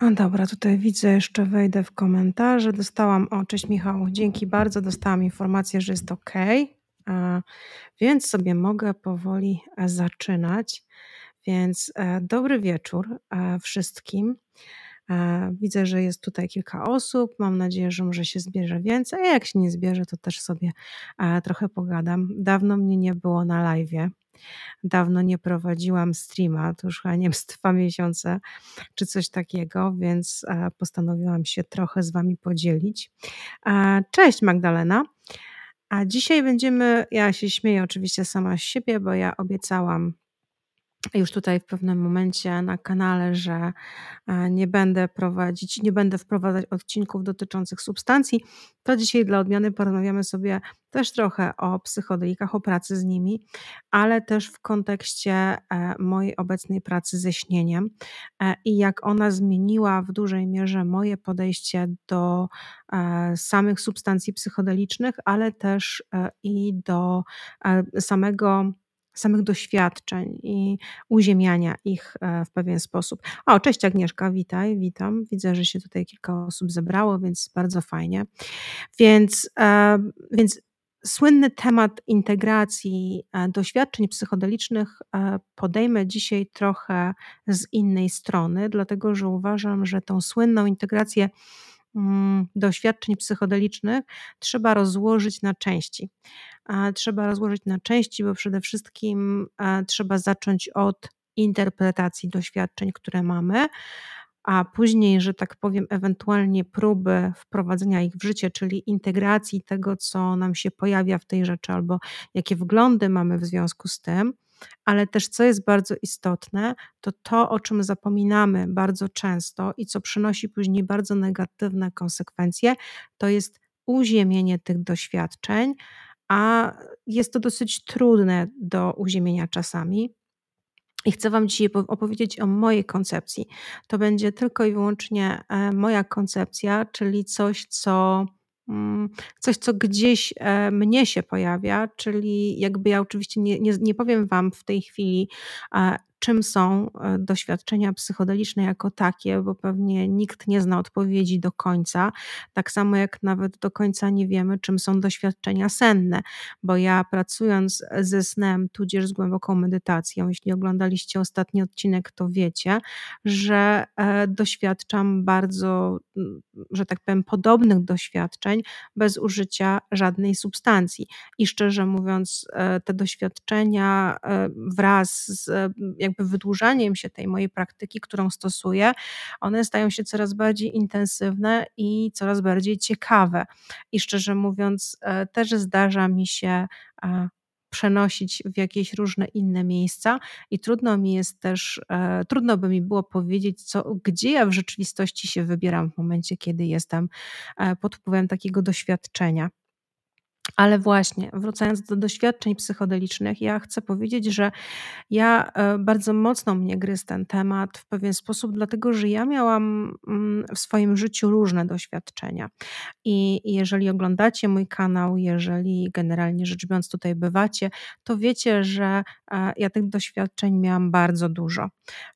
A dobra, tutaj widzę, jeszcze wejdę w komentarze. Dostałam o, cześć Michał, dzięki bardzo. Dostałam informację, że jest ok, więc sobie mogę powoli e, zaczynać. Więc e, dobry wieczór e, wszystkim. Widzę, że jest tutaj kilka osób. Mam nadzieję, że może się zbierze więcej. A jak się nie zbierze, to też sobie trochę pogadam. Dawno mnie nie było na live. Dawno nie prowadziłam streama, to już chyba nie wiem, z dwa miesiące czy coś takiego, więc e, postanowiłam się trochę z Wami podzielić. E, cześć Magdalena. A dzisiaj będziemy, ja się śmieję oczywiście sama z siebie, bo ja obiecałam już tutaj w pewnym momencie na kanale, że e, nie będę prowadzić, nie będę wprowadzać odcinków dotyczących substancji, to dzisiaj dla odmiany porozmawiamy sobie też trochę o psychodelikach, o pracy z nimi, ale też w kontekście e, mojej obecnej pracy ze śnieniem e, i jak ona zmieniła w dużej mierze moje podejście do samych substancji psychodelicznych, ale też i do samego samych doświadczeń i uziemiania ich e, w pewien sposób. O, cześć Agnieszka, witaj, witam. Widzę, że się tutaj kilka osób zebrało, więc bardzo fajnie. Więc, e, więc słynny temat integracji e, doświadczeń psychodelicznych podejmę dzisiaj trochę z innej strony, dlatego że uważam, że tą słynną integrację doświadczeń psychodelicznych trzeba rozłożyć na części trzeba rozłożyć na części, bo przede wszystkim trzeba zacząć od interpretacji doświadczeń, które mamy, a później, że tak powiem, ewentualnie próby wprowadzenia ich w życie, czyli integracji tego, co nam się pojawia w tej rzeczy, albo jakie wglądy mamy w związku z tym. Ale też, co jest bardzo istotne, to to, o czym zapominamy bardzo często i co przynosi później bardzo negatywne konsekwencje, to jest uziemienie tych doświadczeń, a jest to dosyć trudne do uziemienia czasami. I chcę Wam dzisiaj opowiedzieć o mojej koncepcji. To będzie tylko i wyłącznie e, moja koncepcja, czyli coś, co coś, co gdzieś e, mnie się pojawia, czyli jakby ja oczywiście nie, nie, nie powiem Wam w tej chwili, czym są e, doświadczenia psychodeliczne jako takie, bo pewnie nikt nie zna odpowiedzi do końca. Tak samo jak nawet do końca nie wiemy, czym są doświadczenia senne, bo ja pracując ze snem, tudzież z głęboką medytacją, jeśli oglądaliście ostatni odcinek, to wiecie, że e, doświadczam bardzo, że tak powiem, podobnych doświadczeń bez użycia żadnej substancji. I szczerze mówiąc, e, te doświadczenia wraz z jakby wydłużaniem się tej mojej praktyki, którą stosuję, one stają się coraz bardziej intensywne i coraz bardziej ciekawe. I szczerze mówiąc, e, też zdarza mi się e, przenosić w jakieś różne inne miejsca i trudno mi jest też, e, trudno by mi było powiedzieć, co, gdzie ja w rzeczywistości się wybieram w momencie, kiedy jestem pod wpływem takiego doświadczenia. Ale właśnie, wracając do doświadczeń psychodelicznych, ja chcę powiedzieć, że ja e, bardzo mocno mnie gryzł ten temat w pewien sposób, dlatego że ja miałam mm, w swoim życiu różne doświadczenia. I jeżeli oglądacie mój kanał, jeżeli generalnie rzecz biorąc tutaj bywacie, to wiecie, że e, ja tych doświadczeń miałam bardzo dużo.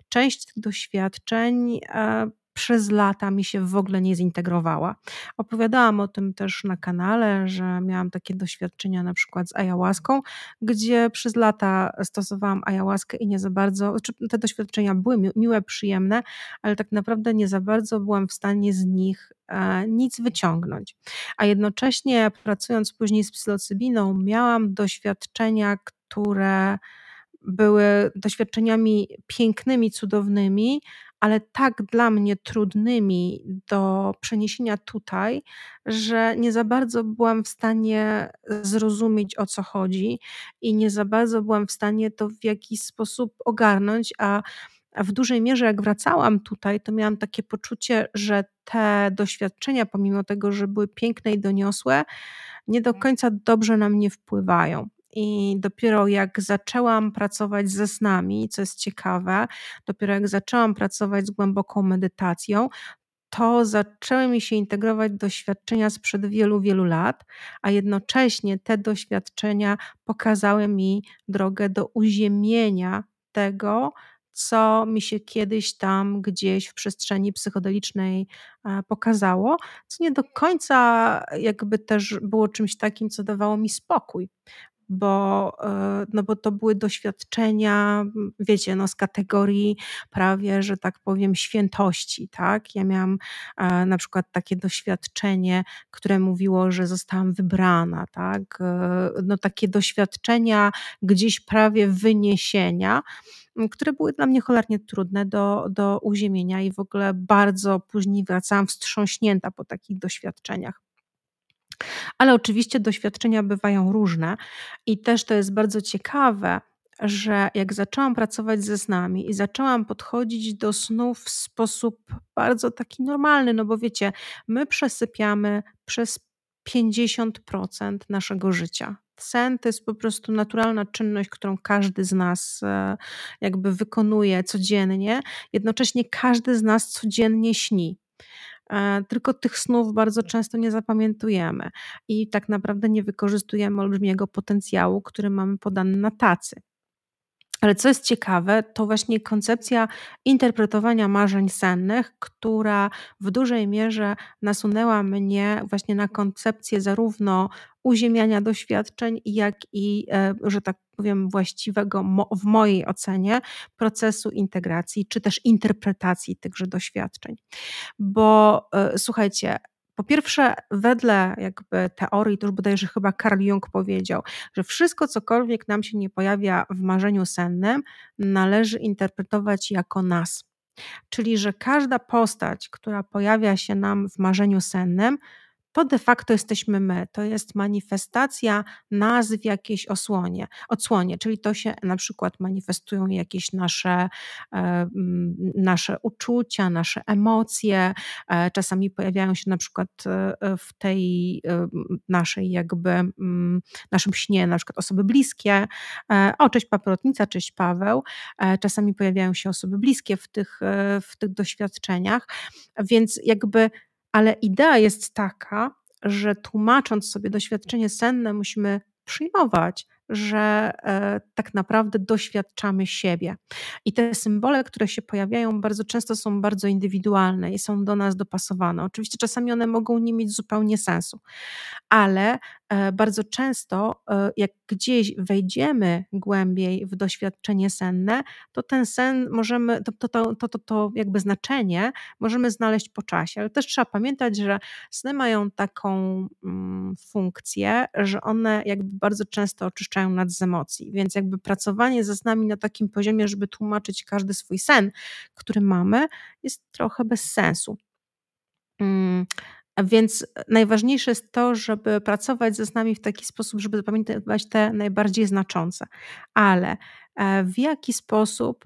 Część tych doświadczeń e, przez lata mi się w ogóle nie zintegrowała. Opowiadałam o tym też na kanale, że miałam takie doświadczenia na przykład z ayahuaską, gdzie przez lata stosowałam ayahuaskę i nie za bardzo, znaczy te doświadczenia były miłe, przyjemne, ale tak naprawdę nie za bardzo byłam w stanie z nich e, nic wyciągnąć. A jednocześnie pracując później z psylocybiną, miałam doświadczenia, które były doświadczeniami pięknymi, cudownymi, ale tak dla mnie trudnymi do przeniesienia tutaj, że nie za bardzo byłam w stanie zrozumieć o co chodzi i nie za bardzo byłam w stanie to w jakiś sposób ogarnąć, a w dużej mierze, jak wracałam tutaj, to miałam takie poczucie, że te doświadczenia, pomimo tego, że były piękne i doniosłe, nie do końca dobrze na mnie wpływają. I dopiero jak zaczęłam pracować ze snami, co jest ciekawe, dopiero jak zaczęłam pracować z głęboką medytacją, to zaczęły mi się integrować doświadczenia sprzed wielu, wielu lat, a jednocześnie te doświadczenia pokazały mi drogę do uziemienia tego, co mi się kiedyś tam gdzieś w przestrzeni psychodelicznej, e, pokazało, co nie do końca jakby też było czymś takim, co dawało mi spokój bo, e, no bo to były doświadczenia, wiecie, no z kategorii prawie, że tak powiem, świętości, tak? Ja miałam e, na przykład takie doświadczenie, które mówiło, że zostałam wybrana, tak? E, no takie doświadczenia gdzieś prawie wyniesienia, które były dla mnie cholernie trudne do, do uziemienia i w ogóle bardzo później wracałam wstrząśnięta po takich doświadczeniach. Ale oczywiście doświadczenia bywają różne i też to jest bardzo ciekawe, że jak zaczęłam pracować ze snami i zaczęłam podchodzić do snów w sposób bardzo taki normalny, no bo wiecie, my przesypiamy przez 50% naszego życia. Sen to jest po prostu naturalna czynność, którą każdy z nas e, jakby wykonuje codziennie. Jednocześnie każdy z nas codziennie śni. E, tylko tych snów bardzo często nie zapamiętujemy i tak naprawdę nie wykorzystujemy olbrzymiego potencjału, który mamy podany na tacy. Ale co jest ciekawe, to właśnie koncepcja interpretowania marzeń sennych, która w dużej mierze nasunęła mnie właśnie na koncepcję zarówno uziemiania doświadczeń, jak i, e, że tak powiem, właściwego w mojej ocenie procesu integracji, czy też interpretacji tychże doświadczeń. Bo e, słuchajcie, po pierwsze, wedle jakby teorii, to już bodajże chyba Carl Jung powiedział, że wszystko, cokolwiek nam się nie pojawia w marzeniu sennym, należy interpretować jako nas. Czyli, że każda postać, która pojawia się nam w marzeniu sennym, to de facto jesteśmy my. To jest manifestacja nazw w jakiejś osłonie, odsłonie, czyli to się na przykład manifestują jakieś nasze, e, nasze uczucia, nasze emocje. E, czasami pojawiają się na przykład e, w tej naszej jakby naszym śnie na przykład osoby bliskie. O, cześć paprotnica, cześć Paweł. Czasami pojawiają się osoby bliskie w tych, w tych doświadczeniach, więc jakby ale idea jest taka, że tłumacząc sobie doświadczenie senne, musimy przyjmować, że e, tak naprawdę doświadczamy siebie. I te symbole, które się pojawiają, bardzo często są bardzo indywidualne i są do nas dopasowane. Oczywiście czasami one mogą nie mieć zupełnie sensu, ale e, bardzo często, e, jak gdzieś wejdziemy głębiej w doświadczenie senne, to ten sen możemy, to, to, to, to, to, to jakby znaczenie możemy znaleźć po czasie. Ale też trzeba pamiętać, że sny mają taką mm, funkcję, że one jakby bardzo często oczyszczają nas z emocji. Więc jakby pracowanie ze snami na takim poziomie, żeby tłumaczyć każdy swój sen, który mamy, jest trochę bez sensu. Mm, więc najważniejsze jest to, żeby pracować ze snami w taki sposób, żeby zapamiętywać te najbardziej znaczące. Ale e, w jaki sposób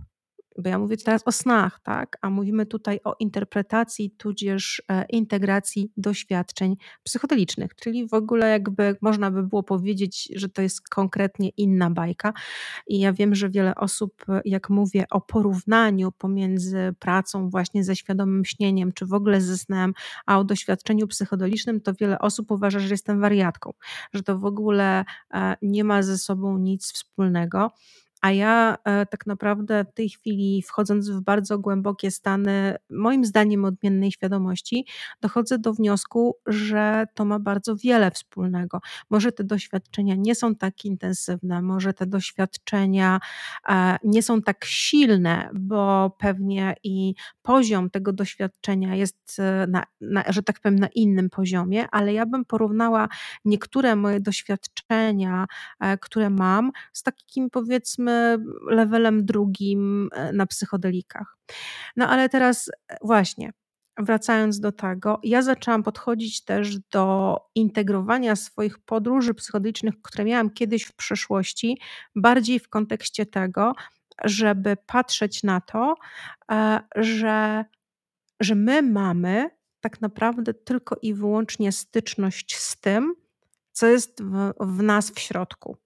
bo ja mówię teraz o snach, tak? A mówimy tutaj o interpretacji, tudzież e, integracji doświadczeń psychodelicznych, czyli w ogóle jakby można by było powiedzieć, że to jest konkretnie inna bajka. I ja wiem, że wiele osób, jak mówię o porównaniu pomiędzy pracą właśnie ze świadomym śnieniem, czy w ogóle ze snem, a o doświadczeniu psychodelicznym, to wiele osób uważa, że jestem wariatką, że to w ogóle e, nie ma ze sobą nic wspólnego. A ja e, tak naprawdę w tej chwili, wchodząc w bardzo głębokie stany, moim zdaniem odmiennej świadomości, dochodzę do wniosku, że to ma bardzo wiele wspólnego. Może te doświadczenia nie są tak intensywne, może te doświadczenia e, nie są tak silne, bo pewnie i poziom tego doświadczenia jest, e, na, na, że tak powiem, na innym poziomie, ale ja bym porównała niektóre moje doświadczenia, które mam, z takim powiedzmy, levelem drugim e, na psychodelikach. No ale teraz e, właśnie, wracając do tego, ja zaczęłam podchodzić też do integrowania swoich podróży psychodelicznych, które miałam kiedyś w przeszłości, bardziej w kontekście tego, żeby patrzeć na to, e, że, że my mamy tak naprawdę tylko i wyłącznie styczność z tym, co jest w, w nas w środku.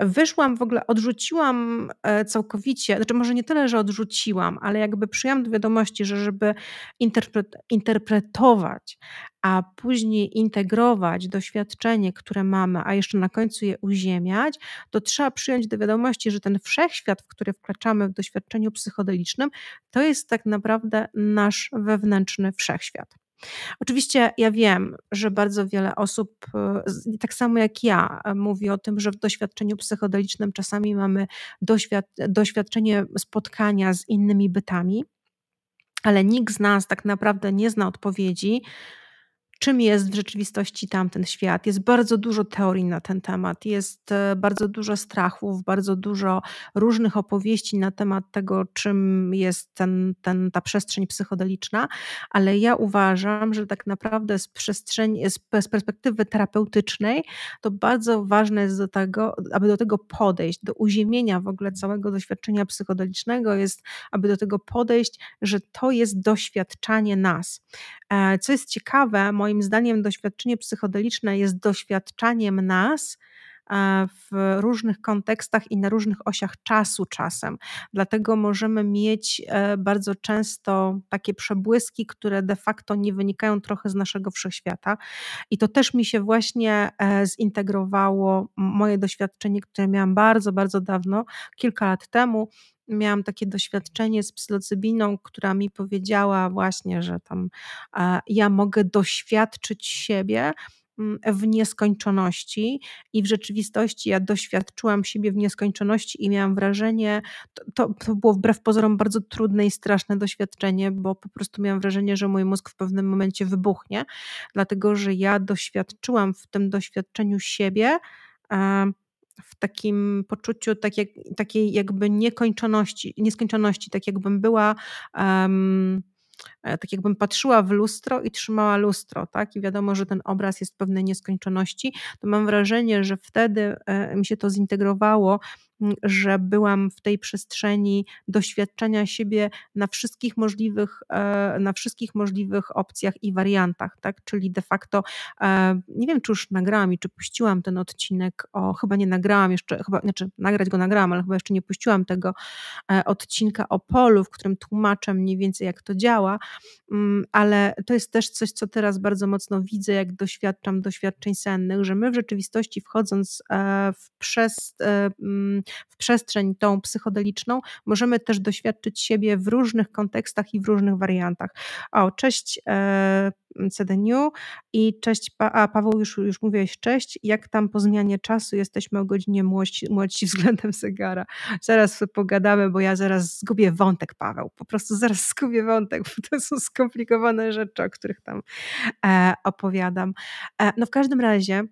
Wyszłam w ogóle, odrzuciłam e, całkowicie, znaczy może nie tyle, że odrzuciłam, ale jakby przyjęłam do wiadomości, że żeby interpret, interpretować, a później integrować doświadczenie, które mamy, a jeszcze na końcu je uziemiać, to trzeba przyjąć do wiadomości, że ten wszechświat, w który wkraczamy w doświadczeniu psychodelicznym, to jest tak naprawdę nasz wewnętrzny wszechświat. Oczywiście ja wiem, że bardzo wiele osób, e, tak samo jak ja, e, mówi o tym, że w doświadczeniu psychodelicznym czasami mamy doświad doświadczenie spotkania z innymi bytami, ale nikt z nas tak naprawdę nie zna odpowiedzi, czym jest w rzeczywistości tamten świat. Jest bardzo dużo teorii na ten temat, jest e, bardzo dużo strachów, bardzo dużo różnych opowieści na temat tego, czym jest ten, ten, ta przestrzeń psychodeliczna, ale ja uważam, że tak naprawdę z, przestrzeni, z perspektywy terapeutycznej to bardzo ważne jest do tego, aby do tego podejść, do uziemienia w ogóle całego doświadczenia psychodelicznego jest, aby do tego podejść, że to jest doświadczanie nas. E, co jest ciekawe, moim zdaniem doświadczenie psychodeliczne jest doświadczaniem nas e, w różnych kontekstach i na różnych osiach czasu czasem. Dlatego możemy mieć e, bardzo często takie przebłyski, które de facto nie wynikają trochę z naszego wszechświata. I to też mi się właśnie zintegrowało, moje doświadczenie, które miałam bardzo, bardzo dawno, kilka lat temu, miałam takie doświadczenie z psylocybiną, która mi powiedziała właśnie, że tam ja mogę doświadczyć siebie mm, w nieskończoności i w rzeczywistości ja doświadczyłam siebie w nieskończoności i miałam wrażenie, to, to, to, było wbrew pozorom bardzo trudne i straszne doświadczenie, bo po prostu miałam wrażenie, że mój mózg w pewnym momencie wybuchnie, dlatego że ja doświadczyłam w tym doświadczeniu siebie w takim poczuciu tak jak, takiej jakby niekończoności, nieskończoności, tak jakbym była um, tak jakbym patrzyła w lustro i trzymała lustro, tak? I wiadomo, że ten obraz jest pewnej nieskończoności, to mam wrażenie, że wtedy e, mi się to zintegrowało że byłam w tej przestrzeni doświadczenia siebie na wszystkich możliwych, e, na wszystkich możliwych opcjach i wariantach, tak? Czyli de facto e, nie wiem, czy już nagrałam i czy puściłam ten odcinek, o, chyba nie nagrałam jeszcze, chyba, znaczy nagrać go nagrałam, ale chyba jeszcze nie puściłam tego e, odcinka o polu, w którym tłumaczę mniej więcej jak to działa, mm, ale to jest też coś, co teraz bardzo mocno widzę, jak doświadczam doświadczeń sennych, że my w rzeczywistości wchodząc w przez mm, w przestrzeń tą psychodeliczną, możemy też doświadczyć siebie w różnych kontekstach i w różnych wariantach. O, cześć e, CDNU i cześć, pa, a Paweł już, już mówiłeś cześć, jak tam po zmianie czasu jesteśmy o godzinie młodsi względem zegara. Zaraz pogadamy, bo ja zaraz zgubię wątek, Paweł, po prostu zaraz zgubię wątek, bo to są skomplikowane rzeczy, o których tam e, opowiadam. E, no w każdym razie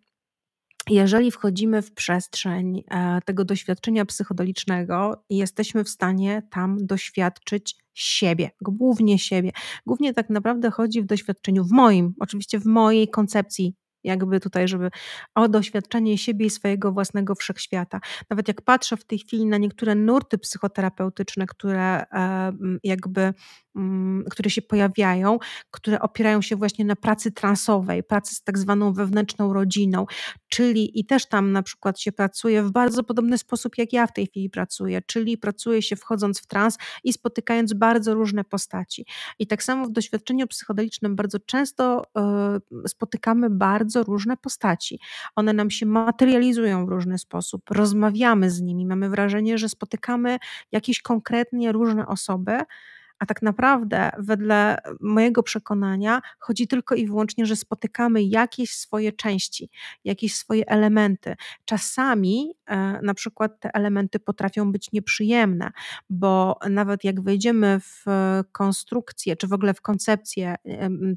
jeżeli wchodzimy w przestrzeń e, tego doświadczenia psychodelicznego jesteśmy w stanie tam doświadczyć siebie, głównie siebie. Głównie tak naprawdę chodzi w doświadczeniu, w moim, oczywiście w mojej koncepcji jakby tutaj, żeby o doświadczenie siebie i swojego własnego wszechświata. Nawet jak patrzę w tej chwili na niektóre nurty psychoterapeutyczne, które e, jakby które się pojawiają, które opierają się właśnie na pracy transowej, pracy z tak zwaną wewnętrzną rodziną, czyli i też tam na przykład się pracuje w bardzo podobny sposób, jak ja w tej chwili pracuję, czyli pracuje się wchodząc w trans i spotykając bardzo różne postaci. I tak samo w doświadczeniu psychodelicznym bardzo często y, spotykamy bardzo różne postaci. One nam się materializują w różny sposób, rozmawiamy z nimi, mamy wrażenie, że spotykamy jakieś konkretnie różne osoby, a tak naprawdę, wedle mojego przekonania, chodzi tylko i wyłącznie, że spotykamy jakieś swoje części, jakieś swoje elementy. Czasami e, na przykład te elementy potrafią być nieprzyjemne, bo nawet jak wejdziemy w konstrukcję, czy w ogóle w koncepcję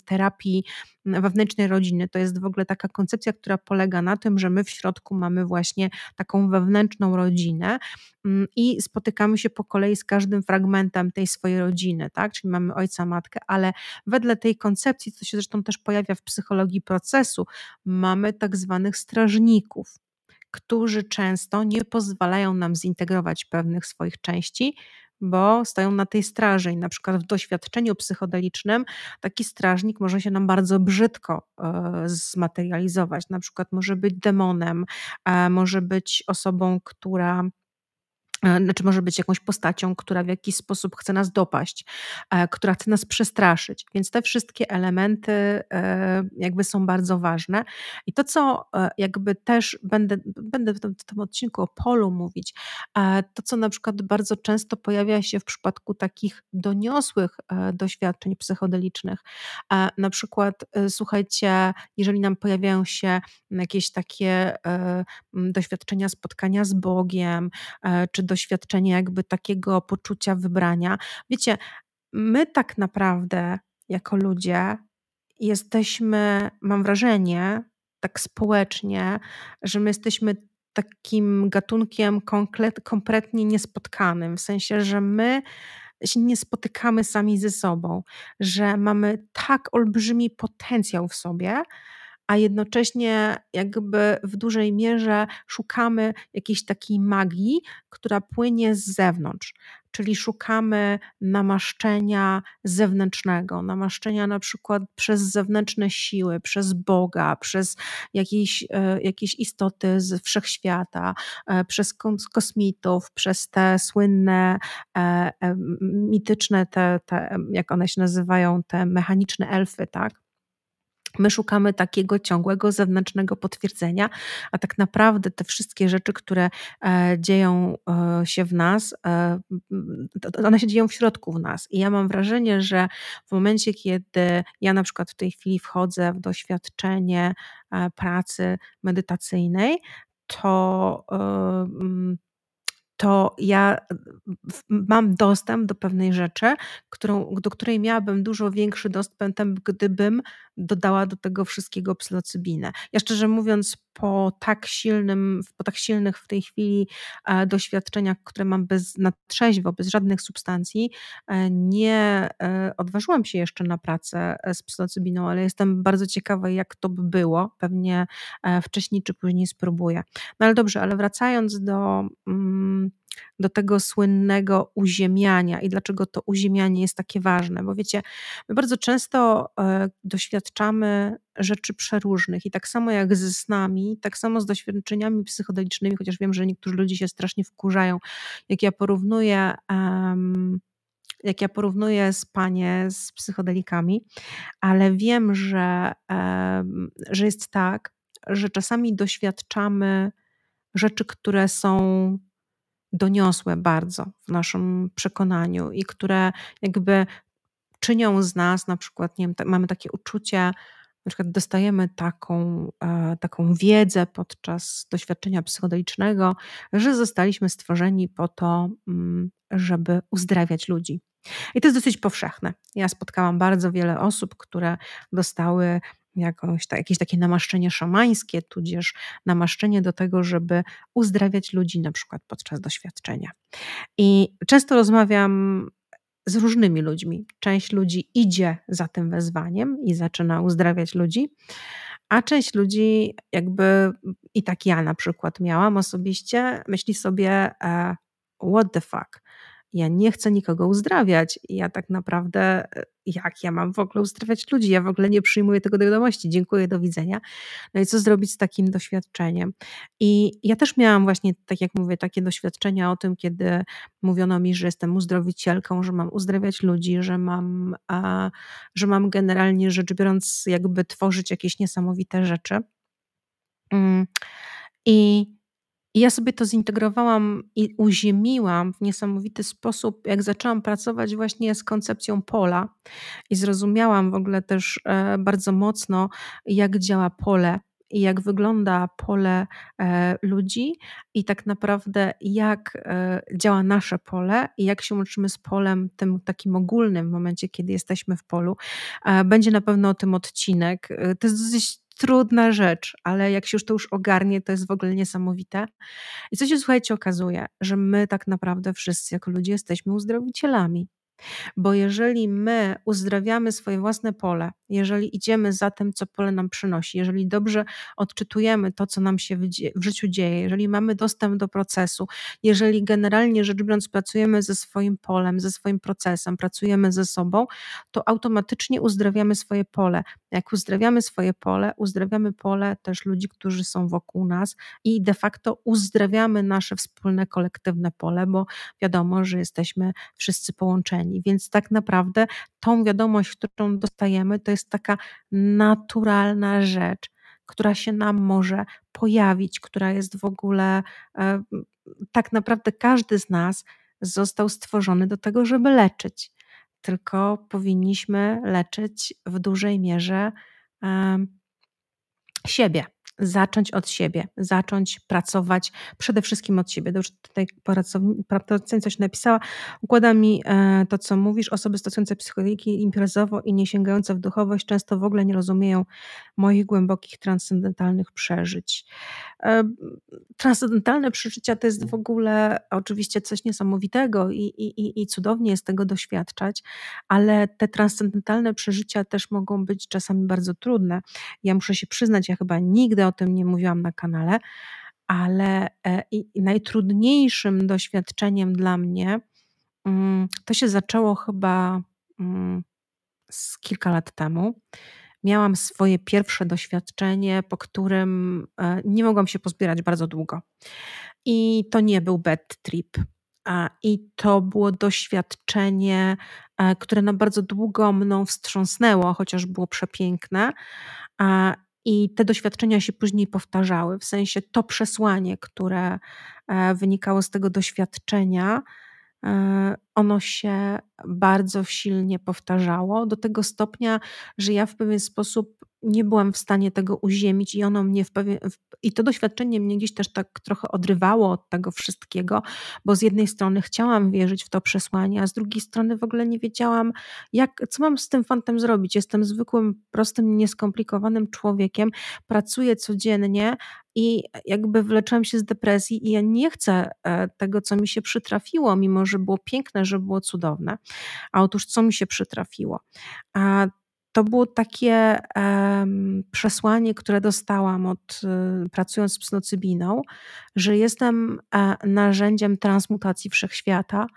terapii wewnętrznej rodziny, to jest w ogóle taka koncepcja, która polega na tym, że my w środku mamy właśnie taką wewnętrzną rodzinę mm, i spotykamy się po kolei z każdym fragmentem tej swojej rodziny rodziny, tak? czyli mamy ojca, matkę, ale wedle tej koncepcji, co się zresztą też pojawia w psychologii procesu, mamy tak zwanych strażników, którzy często nie pozwalają nam zintegrować pewnych swoich części, bo stoją na tej straży i na przykład w doświadczeniu psychodelicznym taki strażnik może się nam bardzo brzydko e, zmaterializować. Na przykład może być demonem, e, może być osobą, która znaczy może być jakąś postacią, która w jakiś sposób chce nas dopaść, e, która chce nas przestraszyć. Więc te wszystkie elementy e, jakby są bardzo ważne. I to, co jakby też będę, będę w tym, tym odcinku o polu mówić, to, co na przykład bardzo często pojawia się w przypadku takich doniosłych doświadczeń psychodelicznych. Na przykład, słuchajcie, jeżeli nam pojawiają się jakieś takie doświadczenia spotkania z Bogiem, czy doświadczenie jakby takiego poczucia wybrania. Wiecie, my tak naprawdę jako ludzie jesteśmy, mam wrażenie, tak społecznie, że my jesteśmy takim gatunkiem kompletnie niespotkanym, w sensie, że my się nie spotykamy sami ze sobą, że mamy tak olbrzymi potencjał w sobie, a jednocześnie jakby w dużej mierze szukamy jakiejś takiej magii, która płynie z zewnątrz. Czyli szukamy namaszczenia zewnętrznego, namaszczenia na przykład przez zewnętrzne siły, przez Boga, przez jakieś, e, jakieś istoty z wszechświata, e, przez kosmitów, przez te słynne, e, mityczne, te, te, jak one się nazywają, te mechaniczne elfy, tak? My szukamy takiego ciągłego zewnętrznego potwierdzenia, a tak naprawdę te wszystkie rzeczy, które e, dzieją e, się w nas, e, one się dzieją w środku w nas. I ja mam wrażenie, że w momencie, kiedy ja na przykład w tej chwili wchodzę w doświadczenie pracy medytacyjnej, to to ja mam dostęp do pewnej rzeczy, którą, do której miałabym dużo większy dostęp, gdybym dodała do tego wszystkiego psylocybinę. Ja szczerze mówiąc, po tak silnym, po tak silnych w tej chwili e, doświadczeniach, które mam bez, na trzeźwo, bez żadnych substancji, e, nie e, odważyłam się jeszcze na pracę z psylocybiną, ale jestem bardzo ciekawa, jak to by było. Pewnie wcześniej czy później spróbuję. No ale dobrze, ale wracając do. Mm, do tego słynnego uziemiania i dlaczego to uziemianie jest takie ważne. Bo wiecie, my bardzo często e, doświadczamy rzeczy przeróżnych i tak samo jak ze snami, tak samo z doświadczeniami psychodelicznymi, chociaż wiem, że niektórzy ludzie się strasznie wkurzają, jak ja porównuję. Um, jak ja porównuję spanie z psychodelikami, ale wiem, że, że jest tak, że czasami doświadczamy rzeczy, które są doniosłe bardzo w naszym przekonaniu i które jakby czynią z nas na przykład, nie wiem, mamy takie uczucie, na przykład dostajemy taką, e, taką wiedzę podczas doświadczenia psychodelicznego, że zostaliśmy stworzeni po to, mm, żeby uzdrawiać ludzi. I to jest dosyć powszechne. Ja spotkałam bardzo wiele osób, które dostały jakąś, ta, jakieś takie namaszczenie szamańskie, tudzież namaszczenie do tego, żeby uzdrawiać ludzi na przykład podczas doświadczenia. I często rozmawiam z różnymi ludźmi. Część ludzi idzie za tym wezwaniem i zaczyna uzdrawiać ludzi, a część ludzi, jakby i tak ja na przykład miałam osobiście, myśli sobie, e, what the fuck ja nie chcę nikogo uzdrawiać. Ja tak naprawdę, e, jak ja mam w ogóle uzdrawiać ludzi? Ja w ogóle nie przyjmuję tego do wiadomości. Dziękuję, do widzenia. No i co zrobić z takim doświadczeniem? I ja też miałam właśnie, tak jak mówię, takie doświadczenia o tym, kiedy mówiono mi, że jestem uzdrowicielką, że mam uzdrawiać ludzi, że mam, a, że mam generalnie rzecz biorąc, jakby tworzyć jakieś niesamowite rzeczy. Mm. I i ja sobie to zintegrowałam i uziemiłam w niesamowity sposób, jak zaczęłam pracować właśnie z koncepcją pola i zrozumiałam w ogóle też e, bardzo mocno, jak działa pole i jak wygląda pole e, ludzi i tak naprawdę jak e, działa nasze pole i jak się łączymy z polem tym takim ogólnym w momencie, kiedy jesteśmy w polu. Będzie na pewno o tym odcinek. To jest dosyć trudna rzecz, ale jak się już to już ogarnie, to jest w ogóle niesamowite. I co się, słuchajcie, okazuje, że my tak naprawdę wszyscy jako ludzie jesteśmy uzdrowicielami. Bo jeżeli my uzdrawiamy swoje własne pole, jeżeli idziemy za tym, co pole nam przynosi, jeżeli dobrze odczytujemy to, co nam się w, życiu dzieje, jeżeli mamy dostęp do procesu, jeżeli generalnie rzecz biorąc pracujemy ze swoim polem, ze swoim procesem, pracujemy ze sobą, to automatycznie uzdrawiamy swoje pole. Jak uzdrawiamy swoje pole, uzdrawiamy pole też ludzi, którzy są wokół nas i de facto uzdrawiamy nasze wspólne, kolektywne pole, bo wiadomo, że jesteśmy wszyscy połączeni. Więc tak naprawdę tą wiadomość, którą dostajemy, to jest taka naturalna rzecz, która się nam może pojawić, która jest w ogóle e, tak naprawdę każdy z nas został stworzony do tego, żeby leczyć. Tylko powinniśmy leczyć w dużej mierze siebie zacząć od siebie, zacząć pracować przede wszystkim od siebie. Dobrze, tutaj pracownica coś napisała. Układa mi e, to, co mówisz. Osoby stosujące psychologii imprezowo i nie sięgające w duchowość często w ogóle nie rozumieją moich głębokich, transcendentalnych przeżyć. E, transcendentalne przeżycia to jest w ogóle oczywiście coś niesamowitego i, i, i cudownie jest tego doświadczać, ale te transcendentalne przeżycia też mogą być czasami bardzo trudne. Ja muszę się przyznać, ja chyba nigdy o tym nie mówiłam na kanale, ale e, najtrudniejszym doświadczeniem dla mnie mm, to się zaczęło chyba mm, z kilka lat temu. Miałam swoje pierwsze doświadczenie, po którym e, nie mogłam się pozbierać bardzo długo. I to nie był bad trip. I to było doświadczenie, e, które na bardzo długo mną wstrząsnęło, chociaż było przepiękne. I te doświadczenia się później powtarzały, w sensie to przesłanie, które e, wynikało z tego doświadczenia, e, ono się bardzo silnie powtarzało, do tego stopnia, że ja w pewien sposób nie byłam w stanie tego uziemić i ono mnie w pewien, i to doświadczenie mnie gdzieś też tak trochę odrywało od tego wszystkiego, bo z jednej strony chciałam wierzyć w to przesłanie, a z drugiej strony w ogóle nie wiedziałam, jak, co mam z tym fantem zrobić. Jestem zwykłym, prostym, nieskomplikowanym człowiekiem, pracuję codziennie i jakby wleczyłam się z depresji i ja nie chcę e, tego, co mi się przytrafiło, mimo że było piękne, że było cudowne. A otóż co mi się przytrafiło? A to było takie um, przesłanie, które dostałam od y, pracując z psynocybiną, że jestem e, narzędziem transmutacji wszechświata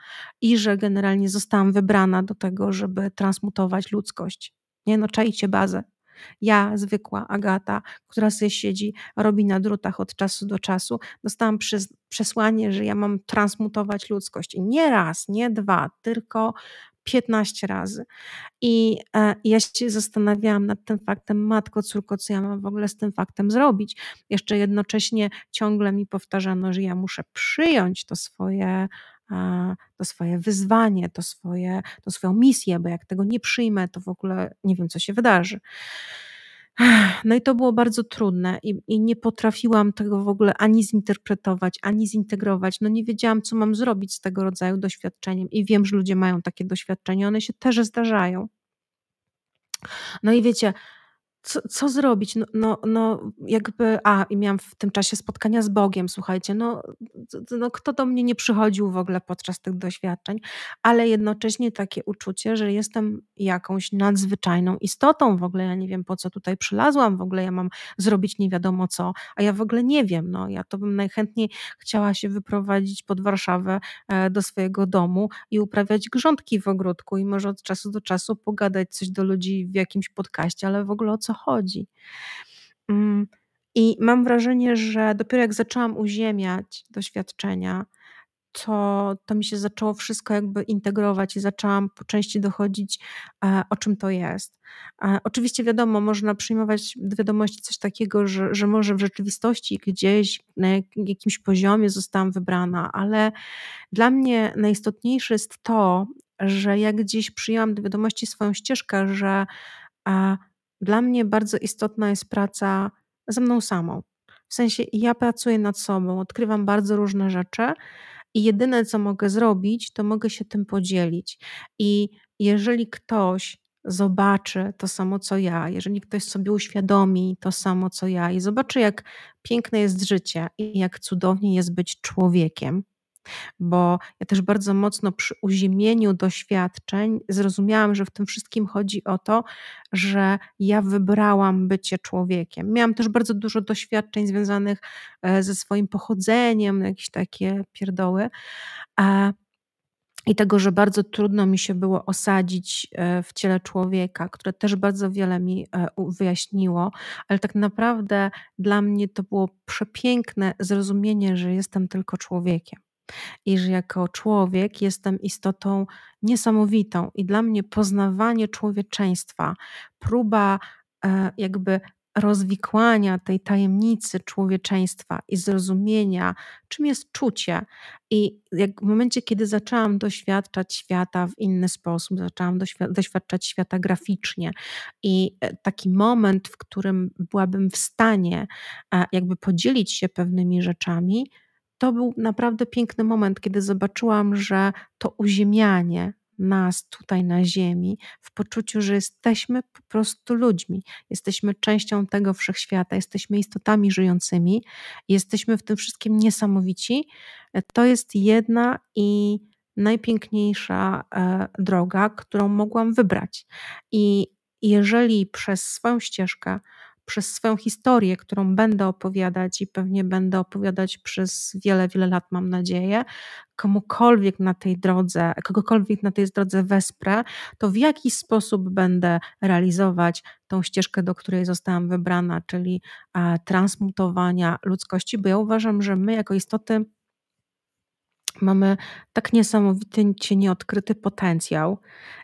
i że generalnie zostałam wybrana do tego, żeby transmutować ludzkość. Nie no, czajcie bazę. Ja, zwykła Agata, która sobie siedzi, robi na drutach od czasu do czasu, dostałam przesłanie, że ja mam transmutować ludzkość. I nie raz, nie dwa, tylko 15 razy. I e, ja się zastanawiałam nad tym faktem, matko, córko, co ja mam w ogóle z tym faktem zrobić. Jeszcze jednocześnie ciągle mi powtarzano, że ja muszę przyjąć to swoje to swoje wyzwanie, to, swoje, to swoją misję, bo jak tego nie przyjmę, to w ogóle nie wiem, co się wydarzy. No i to było bardzo trudne i, i, nie potrafiłam tego w ogóle ani zinterpretować, ani zintegrować. No nie wiedziałam, co mam zrobić z tego rodzaju doświadczeniem i wiem, że ludzie mają takie doświadczenia, one się też zdarzają. No i wiecie, co, co zrobić? No, no, no, jakby, a i miałam w tym czasie spotkania z Bogiem, słuchajcie, no, no kto do mnie nie przychodził w ogóle podczas tych doświadczeń, ale jednocześnie takie uczucie, że jestem jakąś nadzwyczajną istotą, w ogóle ja nie wiem po co tutaj przylazłam, w ogóle ja mam zrobić nie wiadomo co, a ja w ogóle nie wiem, no ja to bym najchętniej chciała się wyprowadzić pod Warszawę e, do swojego domu i uprawiać grządki w ogródku i może od czasu do czasu pogadać coś do ludzi w jakimś podcaście, ale w ogóle o co chodzi. Mm, I mam wrażenie, że dopiero jak zaczęłam uziemiać doświadczenia, to, to mi się zaczęło wszystko jakby integrować i zaczęłam po części dochodzić, e, o czym to jest. E, oczywiście wiadomo, można przyjmować do wiadomości coś takiego, że, że może w rzeczywistości gdzieś na jakimś poziomie zostałam wybrana, ale dla mnie najistotniejsze jest to, że jak gdzieś przyjęłam do wiadomości swoją ścieżkę, że dla mnie bardzo istotna jest praca ze mną samą. W sensie ja pracuję nad sobą, odkrywam bardzo różne rzeczy i jedyne, co mogę zrobić, to mogę się tym podzielić. I jeżeli ktoś zobaczy to samo co ja, jeżeli ktoś sobie uświadomi to samo co ja i zobaczy, jak piękne jest życie i jak cudownie jest być człowiekiem, Bo ja też bardzo mocno przy uziemieniu doświadczeń zrozumiałam, że w tym wszystkim chodzi o to, że ja wybrałam bycie człowiekiem. Miałam też bardzo dużo doświadczeń związanych e, ze swoim pochodzeniem, jakieś takie pierdoły. I tego, że bardzo trudno mi się było osadzić e, w ciele człowieka, które też bardzo wiele mi e, wyjaśniło, ale tak naprawdę dla mnie to było przepiękne zrozumienie, że jestem tylko człowiekiem i że jako człowiek jestem istotą niesamowitą. I dla mnie poznawanie człowieczeństwa, próba e, jakby rozwikłania tej tajemnicy człowieczeństwa i zrozumienia, czym jest czucie. I jak w momencie, kiedy zaczęłam doświadczać świata w inny sposób, zaczęłam doświadczać świata graficznie, i e, taki moment, w którym byłabym w stanie e, jakby podzielić się pewnymi rzeczami, to był naprawdę piękny moment, kiedy zobaczyłam, że to uziemianie nas tutaj na Ziemi, w poczuciu, że jesteśmy po prostu ludźmi, jesteśmy częścią tego wszechświata, jesteśmy istotami żyjącymi, jesteśmy w tym wszystkim niesamowici, to jest jedna i najpiękniejsza e, droga, którą mogłam wybrać. I jeżeli przez swoją ścieżkę przez swoją historię, którą będę opowiadać i pewnie będę opowiadać przez wiele, wiele lat, mam nadzieję, komukolwiek na tej drodze, kogokolwiek na tej drodze wesprę, to w jaki sposób będę realizować tą ścieżkę, do której zostałam wybrana, czyli transmutowania ludzkości, bo ja uważam, że my jako istoty mamy tak niesamowicie nieodkryty potencjał.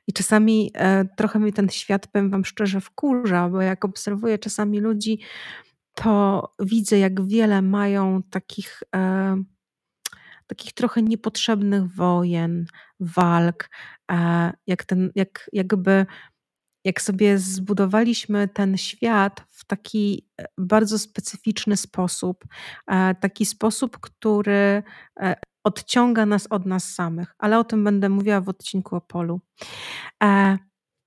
I czasami e, trochę mi ten świat, powiem wam szczerze, wkurza, bo jak obserwuję czasami ludzi, to widzę, jak wiele mają takich, e, takich trochę niepotrzebnych wojen, walk, e, jak ten, jak, jakby jak sobie zbudowaliśmy ten świat w taki e, bardzo specyficzny sposób, e, taki sposób, który e, odciąga nas od nas samych, ale o tym będę mówiła w odcinku o polu. E,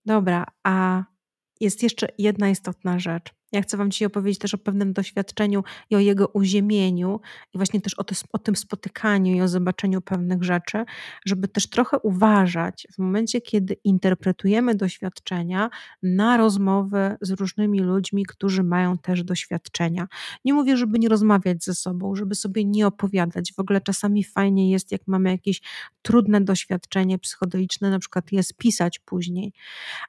dobra, a jest jeszcze jedna istotna rzecz. Ja chcę Wam dzisiaj opowiedzieć też o pewnym doświadczeniu i o jego uziemieniu, i właśnie też o, o, tym spotykaniu i o zobaczeniu pewnych rzeczy, żeby też trochę uważać w momencie, kiedy interpretujemy doświadczenia na rozmowy z różnymi ludźmi, którzy mają też doświadczenia. Nie mówię, żeby nie rozmawiać ze sobą, żeby sobie nie opowiadać. W ogóle czasami fajnie jest, jak mamy jakieś trudne doświadczenie psychodeliczne, na przykład je spisać później,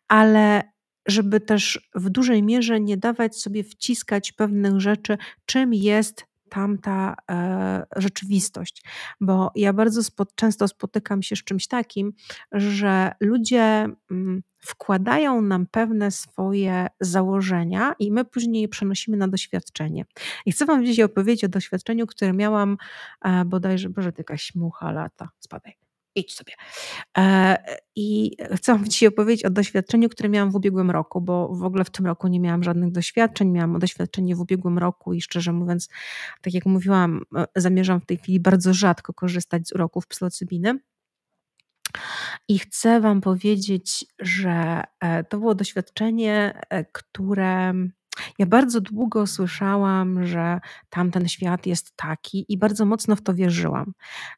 ale żeby też w dużej mierze nie dawać sobie wciskać pewnych rzeczy, czym jest tamta e, rzeczywistość. Bo ja bardzo często spotykam się z czymś takim, że ludzie mm, wkładają nam pewne swoje założenia i my później je przenosimy na doświadczenie. I chcę Wam dzisiaj opowiedzieć o doświadczeniu, które miałam e, bodajże, boże, jakaś mucha lata, spadaj idź sobie. E, I chcę Wam dzisiaj opowiedzieć o doświadczeniu, które miałam w ubiegłym roku, bo w ogóle w tym roku nie miałam żadnych doświadczeń. Miałam doświadczenie w ubiegłym roku i szczerze mówiąc, tak jak mówiłam, e, zamierzam w tej chwili bardzo rzadko korzystać z uroków psylocybiny. I chcę Wam powiedzieć, że e, to było doświadczenie, które ja bardzo długo słyszałam, że tamten świat jest taki i bardzo mocno w to wierzyłam,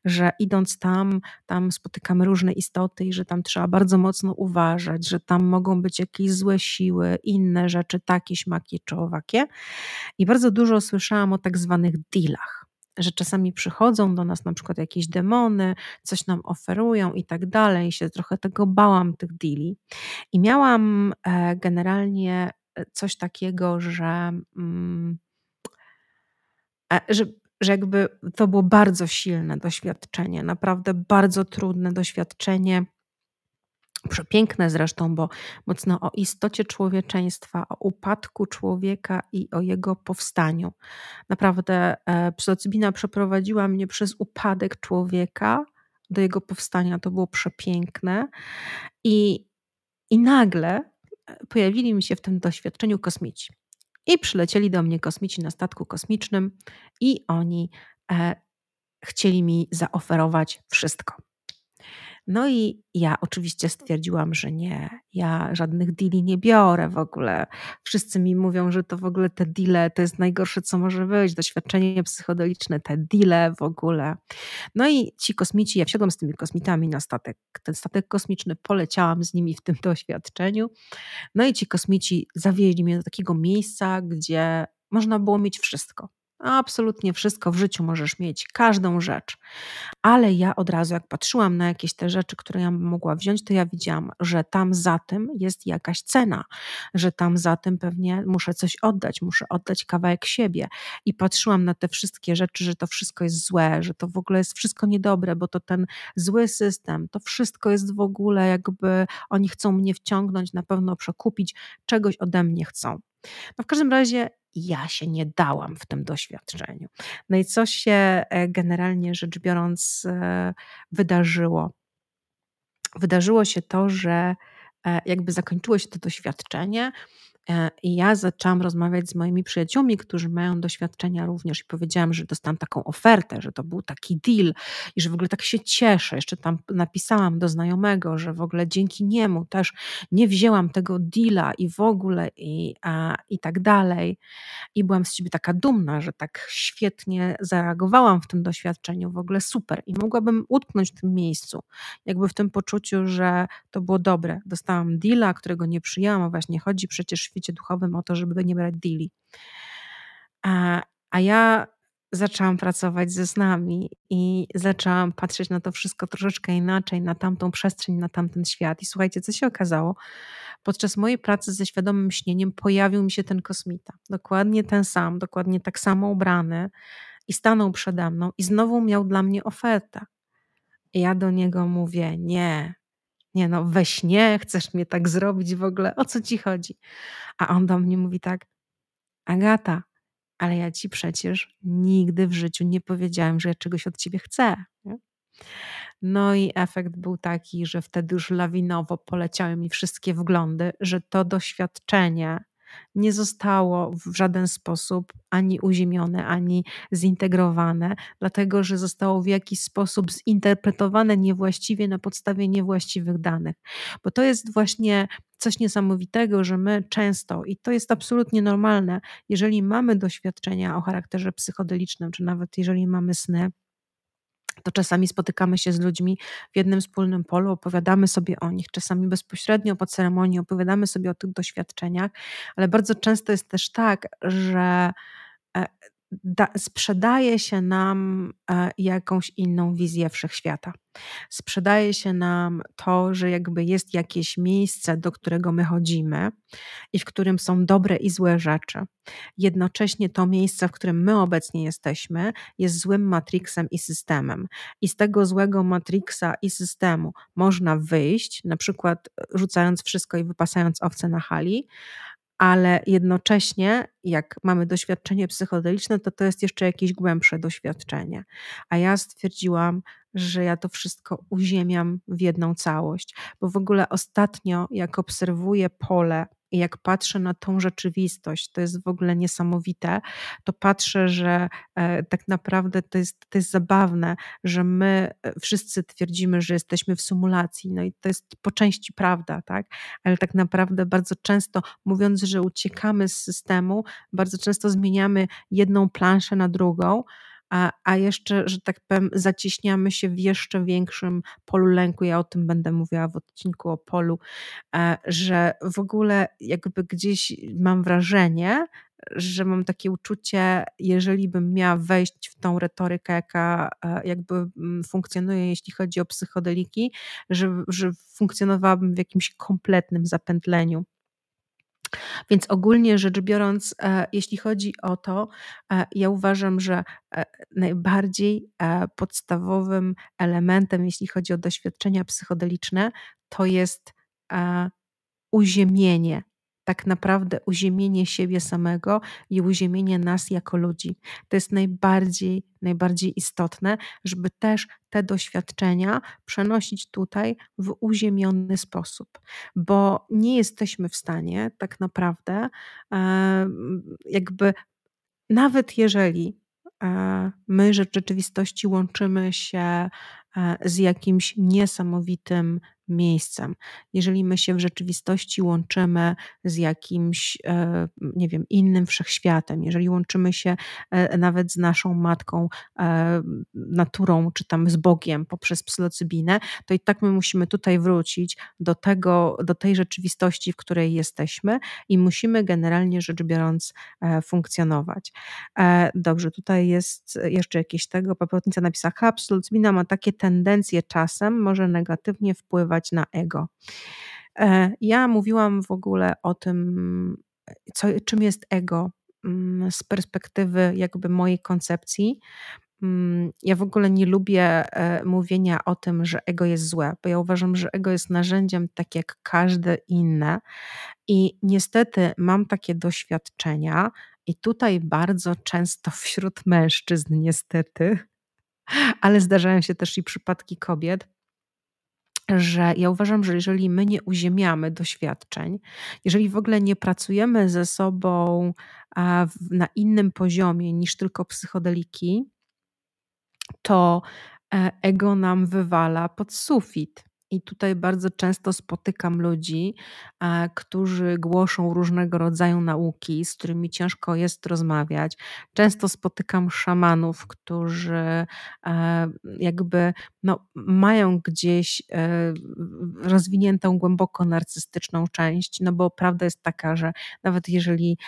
że idąc tam, tam spotykamy różne istoty i że tam trzeba bardzo mocno uważać, że tam mogą być jakieś złe siły, inne rzeczy, takie, śmaki czy owakie. I bardzo dużo słyszałam o tak zwanych dealach że czasami przychodzą do nas na przykład jakieś demony, coś nam oferują i tak dalej. Się trochę tego bałam, tych deali. I miałam e, generalnie coś takiego, że, mm, e, że, że jakby to było bardzo silne doświadczenie, naprawdę bardzo trudne doświadczenie. Przepiękne zresztą, bo mocno o istocie człowieczeństwa, o upadku człowieka i o jego powstaniu. Naprawdę e, psylocybina przeprowadziła mnie przez upadek człowieka do jego powstania. To było przepiękne. I, i nagle pojawili mi się w tym doświadczeniu kosmici. I przylecieli do mnie kosmici na statku kosmicznym, i oni e, chcieli mi zaoferować wszystko. No i ja oczywiście stwierdziłam, że nie, ja żadnych deali nie biorę w ogóle. Wszyscy mi mówią, że to w ogóle te deale to jest najgorsze, co może być, doświadczenie psychodeliczne, te deale w ogóle. No i ci kosmici, ja wsiadłam z tymi kosmitami na statek. Ten statek kosmiczny, poleciałam z nimi w tym doświadczeniu. No i ci kosmici zawieźli mnie do takiego miejsca, gdzie można było mieć wszystko. Absolutnie wszystko w życiu możesz mieć, każdą rzecz. Ale ja od razu, jak patrzyłam na jakieś te rzeczy, które ja mogła wziąć, to ja widziałam, że tam za tym jest jakaś cena, że tam za tym pewnie muszę coś oddać, muszę oddać kawałek siebie. I patrzyłam na te wszystkie rzeczy, że to wszystko jest złe, że to w ogóle jest wszystko niedobre, bo to ten zły system, to wszystko jest w ogóle jakby oni chcą mnie wciągnąć, na pewno przekupić, czegoś ode mnie chcą. No w każdym razie ja się nie dałam w tym doświadczeniu. No i co się e, generalnie rzecz biorąc e, wydarzyło? Wydarzyło się to, że e, jakby zakończyło się to doświadczenie, I ja zaczęłam rozmawiać z moimi przyjaciółmi, którzy mają doświadczenia również, i powiedziałam, że dostałam taką ofertę, że to był taki deal i że w ogóle tak się cieszę. Jeszcze tam napisałam do znajomego, że w ogóle dzięki niemu też nie wzięłam tego deala i w ogóle i, a, i tak dalej. I byłam z siebie taka dumna, że tak świetnie zareagowałam w tym doświadczeniu, w ogóle super. I mogłabym utknąć w tym miejscu, jakby w tym poczuciu, że to było dobre. Dostałam deala, którego nie przyjęłam, a właśnie chodzi przecież świecie duchowym o to, żeby nie brać deali. A, a ja zaczęłam pracować ze snami i zaczęłam patrzeć na to wszystko troszeczkę inaczej, na tamtą przestrzeń, na tamten świat. I słuchajcie, co się okazało? Podczas mojej pracy ze świadomym śnieniem pojawił mi się ten kosmita. Dokładnie ten sam, dokładnie tak samo ubrany i stanął przede mną i znowu miał dla mnie ofertę. I ja do niego mówię: Nie, nie no, we śnie chcesz mnie tak zrobić w ogóle, o co ci chodzi? A on do mnie mówi tak, Agata, ale ja ci przecież nigdy w życiu nie powiedziałem, że ja czegoś od ciebie chcę. No i efekt był taki, że wtedy już lawinowo poleciały mi wszystkie wglądy, że to doświadczenie nie zostało w żaden sposób ani uziemione, ani zintegrowane, dlatego że zostało w jakiś sposób zinterpretowane niewłaściwie na podstawie niewłaściwych danych. Bo to jest właśnie coś niesamowitego, że my często, i to jest absolutnie normalne, jeżeli mamy doświadczenia o charakterze psychodelicznym, czy nawet jeżeli mamy sny, to czasami spotykamy się z ludźmi w jednym wspólnym polu, opowiadamy sobie o nich, czasami bezpośrednio po ceremonii opowiadamy sobie o tych doświadczeniach, ale bardzo często jest też tak, że e, da, sprzedaje się nam e, jakąś inną wizję wszechświata. Sprzedaje się nam to, że jakby jest jakieś miejsce, do którego my chodzimy i w którym są dobre i złe rzeczy. Jednocześnie to miejsce, w którym my obecnie jesteśmy, jest złym matrixem i systemem. I z tego złego matrixa i systemu można wyjść, na przykład rzucając wszystko i wypasając owce na hali, ale jednocześnie, jak mamy doświadczenie psychodeliczne, to to jest jeszcze jakieś głębsze doświadczenie. A ja stwierdziłam, że ja to wszystko uziemiam w jedną całość, bo w ogóle ostatnio, jak obserwuję pole i jak patrzę na tą rzeczywistość, to jest w ogóle niesamowite, to patrzę, że e, tak naprawdę to jest, to jest zabawne, że my e, wszyscy twierdzimy, że jesteśmy w symulacji, no i to jest po części prawda, tak? Ale tak naprawdę bardzo często, mówiąc, że uciekamy z systemu, bardzo często zmieniamy jedną planszę na drugą, a, a jeszcze, że tak powiem, zacieśniamy się w jeszcze większym polu lęku. Ja o tym będę mówiła w odcinku o polu, e, że w ogóle jakby gdzieś mam wrażenie, że mam takie uczucie, jeżeli bym miała wejść w tą retorykę, jaka e, jakby mm, funkcjonuje, jeśli chodzi o psychodeliki, że, że funkcjonowałabym w jakimś kompletnym zapętleniu. Więc ogólnie rzecz biorąc, e, jeśli chodzi o to, e, ja uważam, że e, najbardziej podstawowym elementem, jeśli chodzi o doświadczenia psychodeliczne, to jest uziemienie tak naprawdę uziemienie siebie samego i uziemienie nas jako ludzi. To jest najbardziej, najbardziej istotne, żeby też te doświadczenia przenosić tutaj w uziemiony sposób, bo nie jesteśmy w stanie tak naprawdę, jakby nawet jeżeli e, my rzeczywistości łączymy się e, z jakimś niesamowitym miejscem. Jeżeli my się w rzeczywistości łączymy z jakimś, e, nie wiem, innym wszechświatem, jeżeli łączymy się nawet z naszą matką, naturą, czy tam z Bogiem poprzez psylocybinę, to i tak my musimy tutaj wrócić do tego, do tej rzeczywistości, w której jesteśmy i musimy generalnie rzecz biorąc funkcjonować. Dobrze, tutaj jest jeszcze jakieś tego, paprotnica napisała, psylocybina ma takie tendencje czasem, może negatywnie wpływać na ego. E, ja mówiłam w ogóle o tym, co, czym jest ego mm, z perspektywy jakby mojej koncepcji. Mm, ja w ogóle nie lubię e, mówienia o tym, że ego jest złe, bo ja uważam, że ego jest narzędziem tak jak każde inne. I niestety mam takie doświadczenia, i tutaj bardzo często wśród mężczyzn, niestety, ale zdarzają się też i przypadki kobiet, że ja uważam, że jeżeli my nie uziemiamy doświadczeń, jeżeli w ogóle nie pracujemy ze sobą na innym poziomie niż tylko psychodeliki, to e, ego nam wywala pod sufit. I tutaj bardzo często spotykam ludzi, którzy głoszą różnego rodzaju nauki, z którymi ciężko jest rozmawiać. Często spotykam szamanów, którzy e, jakby no, mają gdzieś e, rozwiniętą głęboko narcystyczną część, no bo prawda jest taka, że nawet jeżeli,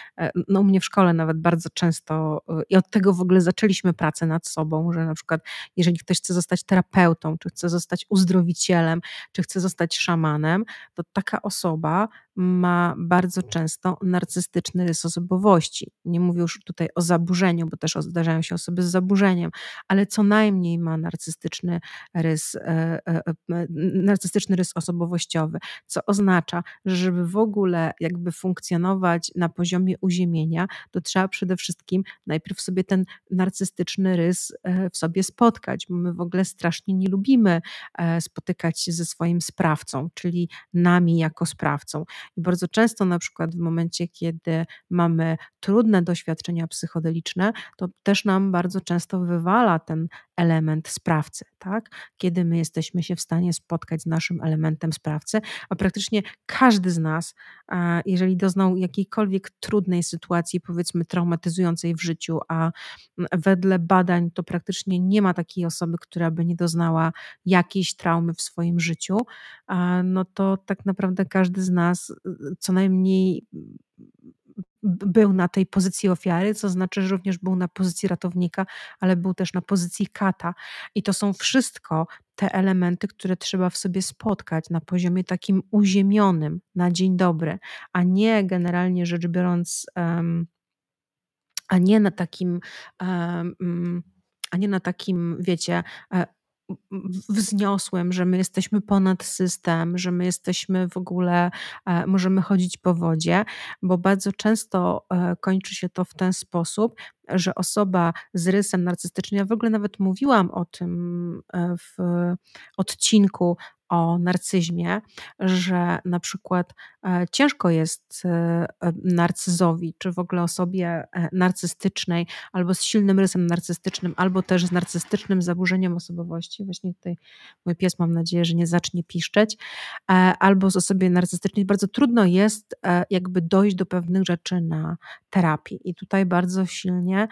no u mnie w szkole nawet bardzo często, i od tego w ogóle zaczęliśmy pracę nad sobą, że na przykład jeżeli ktoś chce zostać terapeutą, czy chce zostać uzdrowicielem, czy chce zostać szamanem, to taka osoba ma bardzo często narcystyczny rys osobowości. Nie mówię już tutaj o zaburzeniu, bo też zdarzają się osoby z zaburzeniem, ale co najmniej ma narcystyczny rys, e, e, e, narcystyczny rys osobowościowy, co oznacza, że żeby w ogóle jakby funkcjonować na poziomie uziemienia, to trzeba przede wszystkim najpierw sobie ten narcystyczny rys w sobie spotkać, bo my w ogóle strasznie nie lubimy spotykać się ze swoim sprawcą, czyli nami jako sprawcą. I bardzo często na przykład w momencie, kiedy mamy trudne doświadczenia psychodeliczne, to też nam bardzo często wywala ten element sprawcy, tak? Kiedy my jesteśmy się w stanie spotkać z naszym elementem sprawcy, a praktycznie każdy z nas, jeżeli doznał jakiejkolwiek trudnej sytuacji, powiedzmy traumatyzującej w życiu, a wedle badań to praktycznie nie ma takiej osoby, która by nie doznała jakiejś traumy w swoim życiu, no to tak naprawdę każdy z nas co najmniej był na tej pozycji ofiary, co znaczy, że również był na pozycji ratownika, ale był też na pozycji kata. I to są wszystko te elementy, które trzeba w sobie spotkać na poziomie takim uziemionym, na dzień dobry, a nie generalnie rzecz biorąc, um, a nie na takim. Um, a nie na takim, wiecie, wzniosłem, że my jesteśmy ponad system, że my jesteśmy w ogóle, e, możemy chodzić po wodzie, bo bardzo często e, kończy się to w ten sposób, że osoba z rysem narcystycznym, ja w ogóle nawet mówiłam o tym e, w odcinku o narcyzmie, że na przykład e, ciężko jest e, e, narcyzowi, czy w ogóle osobie narcystycznej, albo z silnym rysem narcystycznym, albo też z narcystycznym zaburzeniem osobowości. Właśnie tutaj mój pies, mam nadzieję, że nie zacznie piszczeć, albo z osobie narcystycznej. Bardzo trudno jest jakby dojść do pewnych rzeczy na terapii. I tutaj bardzo silnie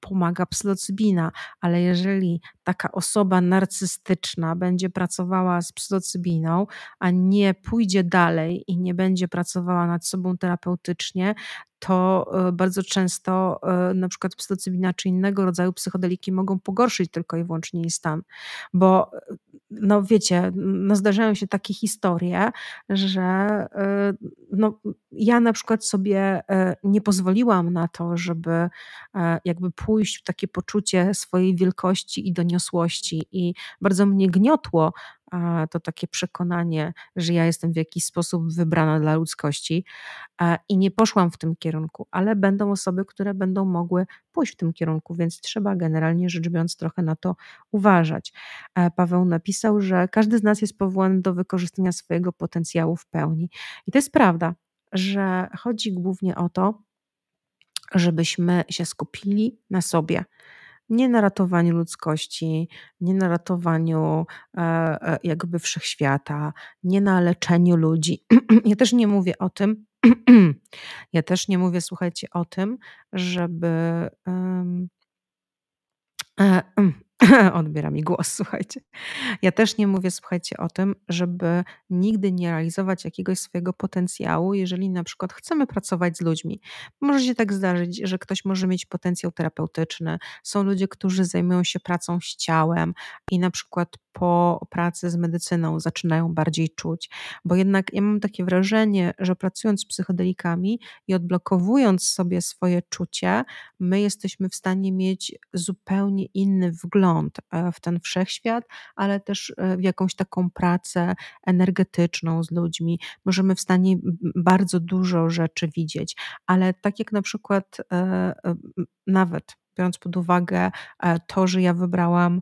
pomaga psylocybina, ale jeżeli taka osoba narcystyczna będzie pracowała z psylocybiną, a nie pójdzie dalej i nie będzie pracowała nad sobą terapeutycznie, to e, bardzo często e, na przykład psylocybina czy innego rodzaju psychodeliki mogą pogorszyć tylko i wyłącznie jej stan, bo no wiecie, no zdarzają się takie historie, że e, no, ja na przykład sobie nie pozwoliłam na to, żeby jakby pójść w takie poczucie swojej wielkości i doniosłości i bardzo mnie gniotło to takie przekonanie, że ja jestem w jakiś sposób wybrana dla ludzkości i nie poszłam w tym kierunku, ale będą osoby, które będą mogły pójść w tym kierunku, więc trzeba generalnie rzecz biorąc trochę na to uważać. Paweł napisał, że każdy z nas jest powołany do wykorzystania swojego potencjału w pełni. I to jest prawda, że chodzi głównie o to, żebyśmy się skupili na sobie. Nie na ratowaniu ludzkości, nie na ratowaniu e, e, jakby wszechświata, nie na leczeniu ludzi. ja też nie mówię o tym, ja też nie mówię, słuchajcie, o tym, żeby. Odbiera mi głos, słuchajcie. Ja też nie mówię, słuchajcie, o tym, żeby nigdy nie realizować jakiegoś swojego potencjału, jeżeli na przykład chcemy pracować z ludźmi. Może się tak zdarzyć, że ktoś może mieć potencjał terapeutyczny. Są ludzie, którzy zajmują się pracą z ciałem i na przykład po pracy z medycyną zaczynają bardziej czuć, bo jednak ja mam takie wrażenie, że pracując z psychodelikami i odblokowując sobie swoje czucie, my jesteśmy w stanie mieć zupełnie inny wgląd e, w ten wszechświat, ale też e, w jakąś taką pracę energetyczną z ludźmi. Możemy w stanie bardzo dużo rzeczy widzieć, ale tak jak na przykład e, nawet biorąc pod uwagę to, że ja wybrałam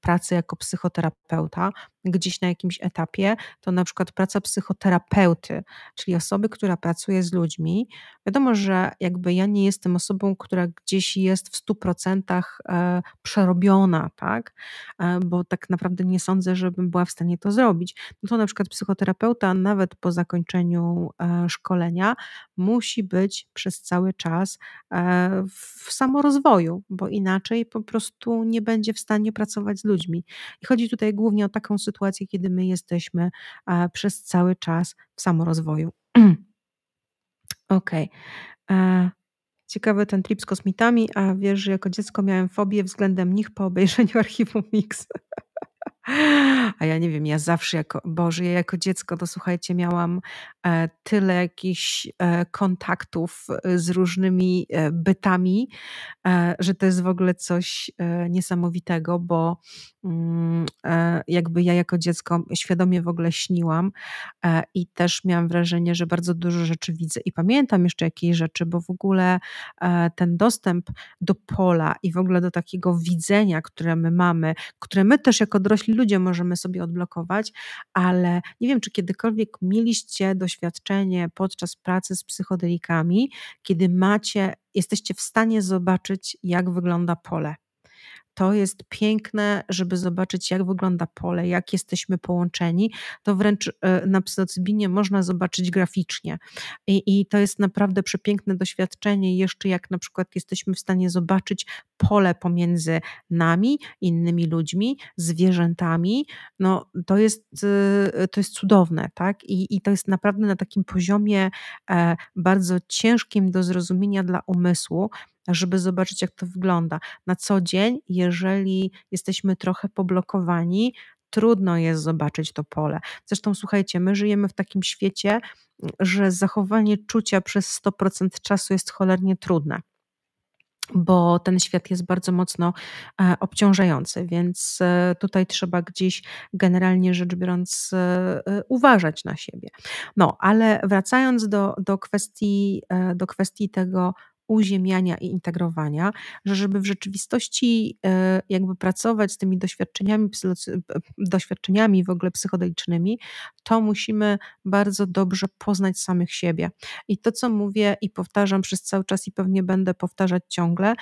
pracę jako psychoterapeuta, gdzieś na jakimś etapie, to na przykład praca psychoterapeuty, czyli osoby, która pracuje z ludźmi. Wiadomo, że jakby ja nie jestem osobą, która gdzieś jest w 100% e, przerobiona, tak? Bo tak naprawdę nie sądzę, żebym była w stanie to zrobić. No to na przykład psychoterapeuta, nawet po zakończeniu szkolenia, musi być przez cały czas w samorozwoju rozwoju, bo inaczej po prostu nie będzie w stanie pracować z ludźmi. I chodzi tutaj głównie o taką sytuację, kiedy my jesteśmy przez cały czas w samorozwoju. Okej. Okay. Ciekawy ten trip z kosmitami, a wiesz, że jako dziecko miałem fobię względem nich po obejrzeniu archiwum Mix. A ja nie wiem, ja zawsze jako, Boże, ja jako dziecko to słuchajcie, miałam e, tyle jakichś e, kontaktów e, z różnymi bytami, że to jest w ogóle coś niesamowitego, bo mm, jakby ja jako dziecko świadomie w ogóle śniłam i też miałam wrażenie, że bardzo dużo rzeczy widzę i pamiętam jeszcze jakieś rzeczy, bo w ogóle ten dostęp do pola i w ogóle do takiego widzenia, które my mamy, które my też jako dorośli ludzie możemy sobie odblokować, ale nie wiem, czy kiedykolwiek mieliście doświadczenie podczas pracy z psychodelikami, kiedy macie, jesteście w stanie zobaczyć, jak wygląda pole to jest piękne, żeby zobaczyć, jak wygląda pole, jak jesteśmy połączeni. To wręcz e, na psylocybinie można zobaczyć graficznie. I, I to jest naprawdę przepiękne doświadczenie, jeszcze jak na przykład jesteśmy w stanie zobaczyć pole pomiędzy nami, innymi ludźmi, zwierzętami. No, to jest, e, to jest cudowne, tak? I, I to jest naprawdę na takim poziomie e, bardzo ciężkim do zrozumienia dla umysłu, żeby zobaczyć, jak to wygląda. Na co dzień, jeżeli jesteśmy trochę poblokowani, trudno jest zobaczyć to pole. Zresztą słuchajcie, my żyjemy w takim świecie, że zachowanie czucia przez 100% czasu jest cholernie trudne bo ten świat jest bardzo mocno e, obciążający, więc e, tutaj trzeba gdzieś generalnie rzecz biorąc e, uważać na siebie. No, ale wracając do, do, kwestii, do kwestii tego, uziemiania i integrowania, że żeby w rzeczywistości e, jakby pracować z tymi doświadczeniami, doświadczeniami w ogóle psychodelicznymi, to musimy bardzo dobrze poznać samych siebie. I to, co mówię i powtarzam przez cały czas i pewnie będę powtarzać ciągle,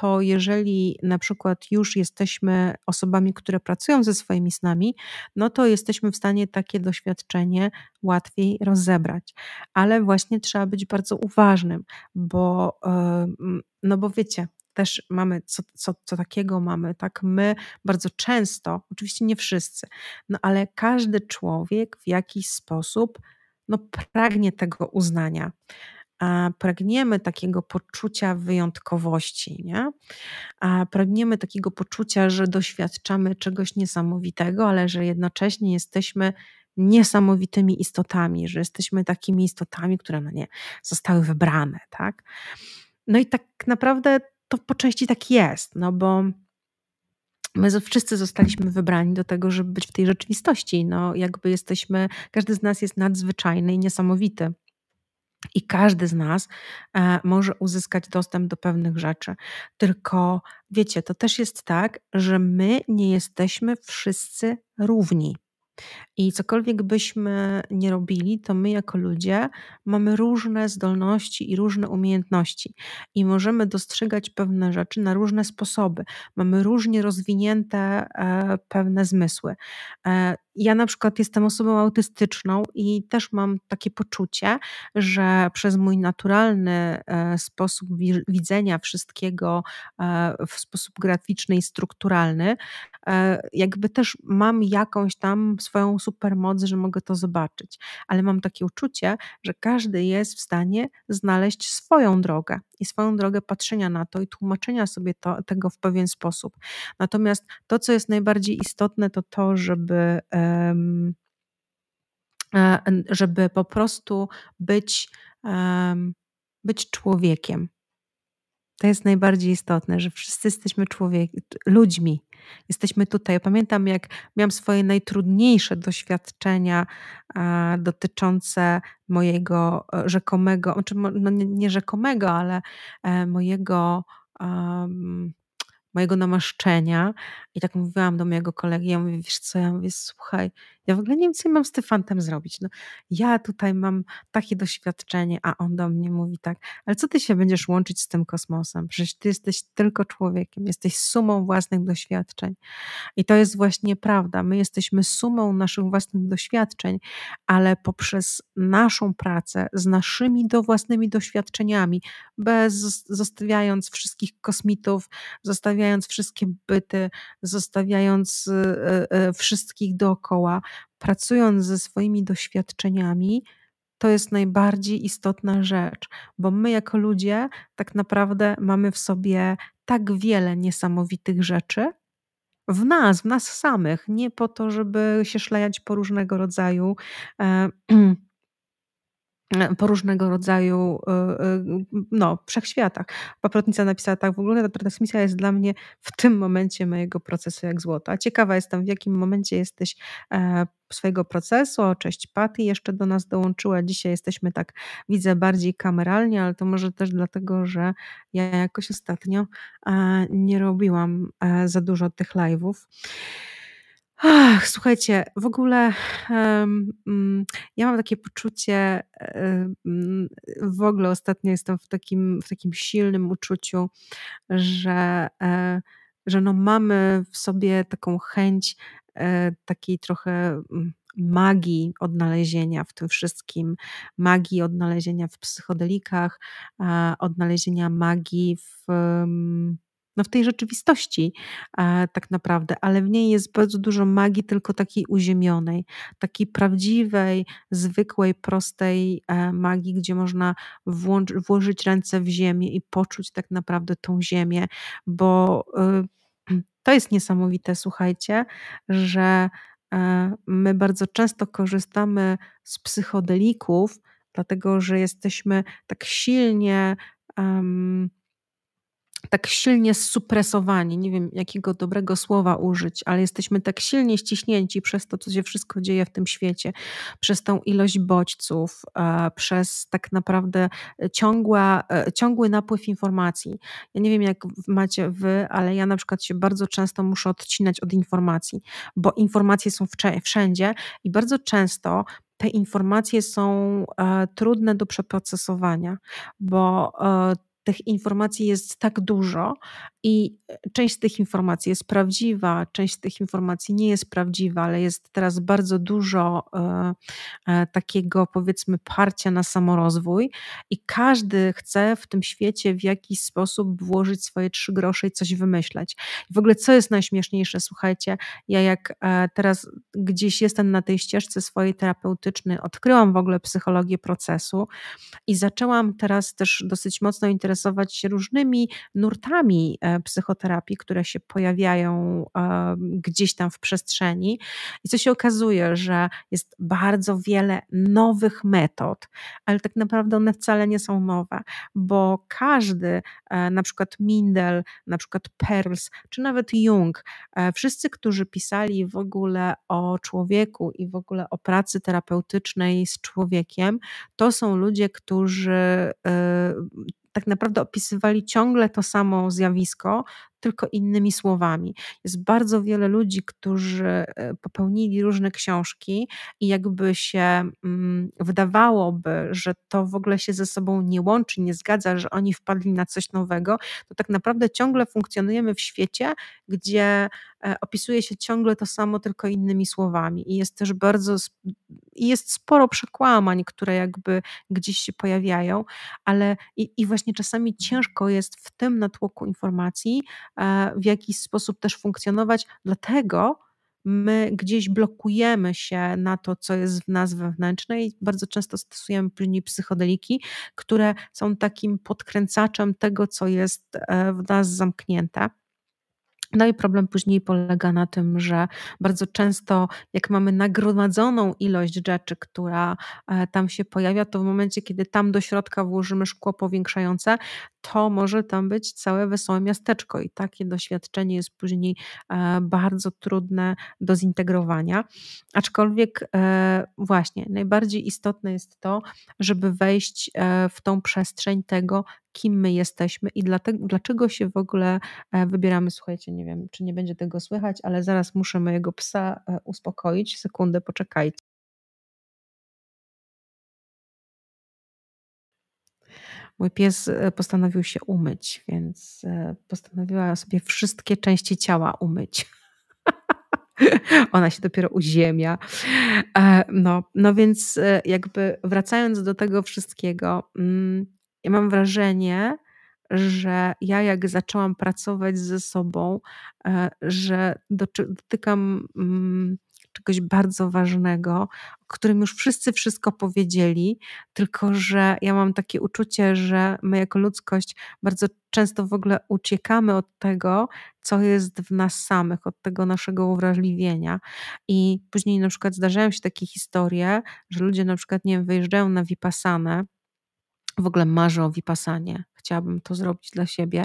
to jeżeli na przykład już jesteśmy osobami, które pracują ze swoimi snami, no to jesteśmy w stanie takie doświadczenie łatwiej rozebrać. Ale właśnie trzeba być bardzo uważnym, bo, no bo wiecie, też mamy co, co, co takiego mamy, tak? My bardzo często, oczywiście nie wszyscy, no ale każdy człowiek w jakiś sposób no, pragnie tego uznania pragniemy takiego poczucia wyjątkowości, nie? Pragniemy takiego poczucia, że doświadczamy czegoś niesamowitego, ale że jednocześnie jesteśmy niesamowitymi istotami, że jesteśmy takimi istotami, które no nie zostały wybrane, tak? No i tak naprawdę to po części tak jest, no bo my wszyscy zostaliśmy wybrani do tego, żeby być w tej rzeczywistości. No, jakby jesteśmy, każdy z nas jest nadzwyczajny i niesamowity. I każdy z nas e, może uzyskać dostęp do pewnych rzeczy. Tylko wiecie, to też jest tak, że my nie jesteśmy wszyscy równi. I cokolwiek byśmy nie robili, to my jako ludzie mamy różne zdolności i różne umiejętności i możemy dostrzegać pewne rzeczy na różne sposoby. Mamy różnie rozwinięte e, pewne zmysły. E, ja na przykład jestem osobą autystyczną i też mam takie poczucie, że przez mój naturalny e, sposób widzenia wszystkiego w sposób graficzny i strukturalny, jakby też mam jakąś tam swoją supermoc, że mogę to zobaczyć. Ale mam takie uczucie, że każdy jest w stanie znaleźć swoją drogę i swoją drogę patrzenia na to i tłumaczenia sobie to, tego w pewien sposób. Natomiast to, co jest najbardziej istotne, to to, żeby. Um, żeby po prostu być, być człowiekiem. To jest najbardziej istotne, że wszyscy jesteśmy człowiek, ludźmi. Jesteśmy tutaj. Pamiętam, jak miałam swoje najtrudniejsze doświadczenia dotyczące mojego e, rzekomego, znaczy no nie, nie rzekomego, ale e, mojego um, mojego namaszczenia i tak mówiłam do mojego kolegi, ja mówię, wiesz co, ja mówię, słuchaj, ja w ogóle nie wiem, co mam z tym fantem zrobić. No, ja tutaj mam takie doświadczenie, a on do mnie mówi tak, ale co ty się będziesz łączyć z tym kosmosem? Przecież ty jesteś tylko człowiekiem, jesteś sumą własnych doświadczeń. I to jest właśnie prawda. My jesteśmy sumą naszych własnych doświadczeń, ale poprzez naszą pracę z naszymi do własnymi doświadczeniami, bez zostawiając wszystkich kosmitów, zostawiając wszystkie byty, zostawiając e, e, wszystkich dookoła, pracując ze swoimi doświadczeniami, to jest najbardziej istotna rzecz, bo my jako ludzie tak naprawdę mamy w sobie tak wiele niesamowitych rzeczy, w nas, w nas samych, nie po to, żeby się szlajać po różnego rodzaju e, po różnego rodzaju e, e, no, wszechświatach. Paprotnica napisała tak, w ogóle ta transmisja jest dla mnie w tym momencie mojego procesu jak złoto. A ciekawa jestem, w jakim momencie jesteś e, swojego procesu. Cześć Paty jeszcze do nas dołączyła. Dzisiaj jesteśmy tak, widzę, bardziej kameralnie, ale to może też dlatego, że ja jakoś ostatnio nie robiłam za dużo tych live'ów. Ach, słuchajcie, w ogóle um, ja mam takie poczucie, um, w ogóle ostatnio jestem w takim, w takim silnym uczuciu, że, e, że no mamy w sobie taką chęć e, takiej trochę mm, magii odnalezienia w tym wszystkim, magii odnalezienia w psychodelikach, odnalezienia magii w no w tej rzeczywistości e, tak naprawdę, ale w niej jest bardzo dużo magii, tylko takiej uziemionej, takiej prawdziwej, zwykłej, prostej e, magii, gdzie można włożyć ręce w ziemię i poczuć tak naprawdę tą ziemię, bo y, to jest niesamowite, słuchajcie, że e, my bardzo często korzystamy z psychodelików, dlatego że jesteśmy tak silnie tak silnie supresowani, nie wiem jakiego dobrego słowa użyć, ale jesteśmy tak silnie ściśnięci przez to, co się wszystko dzieje w tym świecie, przez tą ilość bodźców, e, przez tak naprawdę ciągła, e, ciągły napływ informacji. Ja nie wiem, jak macie wy, ale ja na przykład się bardzo często muszę odcinać od informacji, bo informacje są wszędzie i bardzo często te informacje są e, trudne do przeprocesowania, bo tych informacji jest tak dużo i część z tych informacji jest prawdziwa, część z tych informacji nie jest prawdziwa, ale jest teraz bardzo dużo e, e, takiego powiedzmy parcia na samorozwój i każdy chce w tym świecie w jakiś sposób włożyć swoje trzy grosze i coś wymyśleć. W ogóle co jest najśmieszniejsze, słuchajcie, ja jak e, teraz gdzieś jestem na tej ścieżce swojej terapeutycznej, odkryłam w ogóle psychologię procesu i zaczęłam teraz też dosyć mocno interesować się różnymi nurtami e, psychoterapii, które się pojawiają e, gdzieś tam w przestrzeni. I co się okazuje, że jest bardzo wiele nowych metod, ale tak naprawdę one wcale nie są nowe, bo każdy, e, na przykład Mindel, na przykład Perls, czy nawet Jung, wszyscy, którzy pisali w ogóle o człowieku i w ogóle o pracy terapeutycznej z człowiekiem, to są ludzie, którzy tak naprawdę opisywali ciągle to samo zjawisko, tylko innymi słowami. Jest bardzo wiele ludzi, którzy e, popełnili różne książki i jakby się mm, wydawałoby, że to w ogóle się ze sobą nie łączy, nie zgadza, że oni wpadli na coś nowego, to tak naprawdę ciągle funkcjonujemy w świecie, gdzie e, opisuje się ciągle to samo, tylko innymi słowami. I jest też bardzo, jest sporo przekłamań, które jakby gdzieś się pojawiają, ale i, i właśnie czasami ciężko jest w tym natłoku informacji w jakiś sposób też funkcjonować, dlatego, my gdzieś blokujemy się na to, co jest w nas wewnętrzne i bardzo często stosujemy później psychodeliki, które są takim podkręcaczem tego, co jest e, w nas zamknięte. No i problem później polega na tym, że bardzo często, jak mamy nagromadzoną ilość rzeczy, która e, tam się pojawia, to w momencie, kiedy tam do środka włożymy szkło powiększające, to może tam być całe wesołe miasteczko, i takie doświadczenie jest później e, bardzo trudne do zintegrowania. Aczkolwiek, e, właśnie, najbardziej istotne jest to, żeby wejść w tą przestrzeń tego, kim my jesteśmy i dlatego, dlaczego się w ogóle wybieramy. Słuchajcie, nie wiem, czy nie będzie tego słychać, ale zaraz muszę mojego psa e, uspokoić. Sekundę, poczekajcie. Mój pies e, postanowił się umyć, więc e, postanowiła sobie wszystkie części ciała umyć. Ona się dopiero uziemia. No, no więc jakby wracając do tego wszystkiego, mm, ja mam wrażenie, że ja jak zaczęłam pracować ze sobą, e, że dotykam mm, czegoś bardzo ważnego, o którym już wszyscy wszystko powiedzieli, tylko że ja mam takie uczucie, że my jako ludzkość bardzo często w ogóle uciekamy od tego, co jest w nas samych, od tego naszego uwrażliwienia. I później na przykład zdarzają się takie historie, że ludzie na przykład, nie wiem, wyjeżdżają na Vipassanę, w ogóle marzę o Vipassanie. Chciałabym to zrobić dla siebie,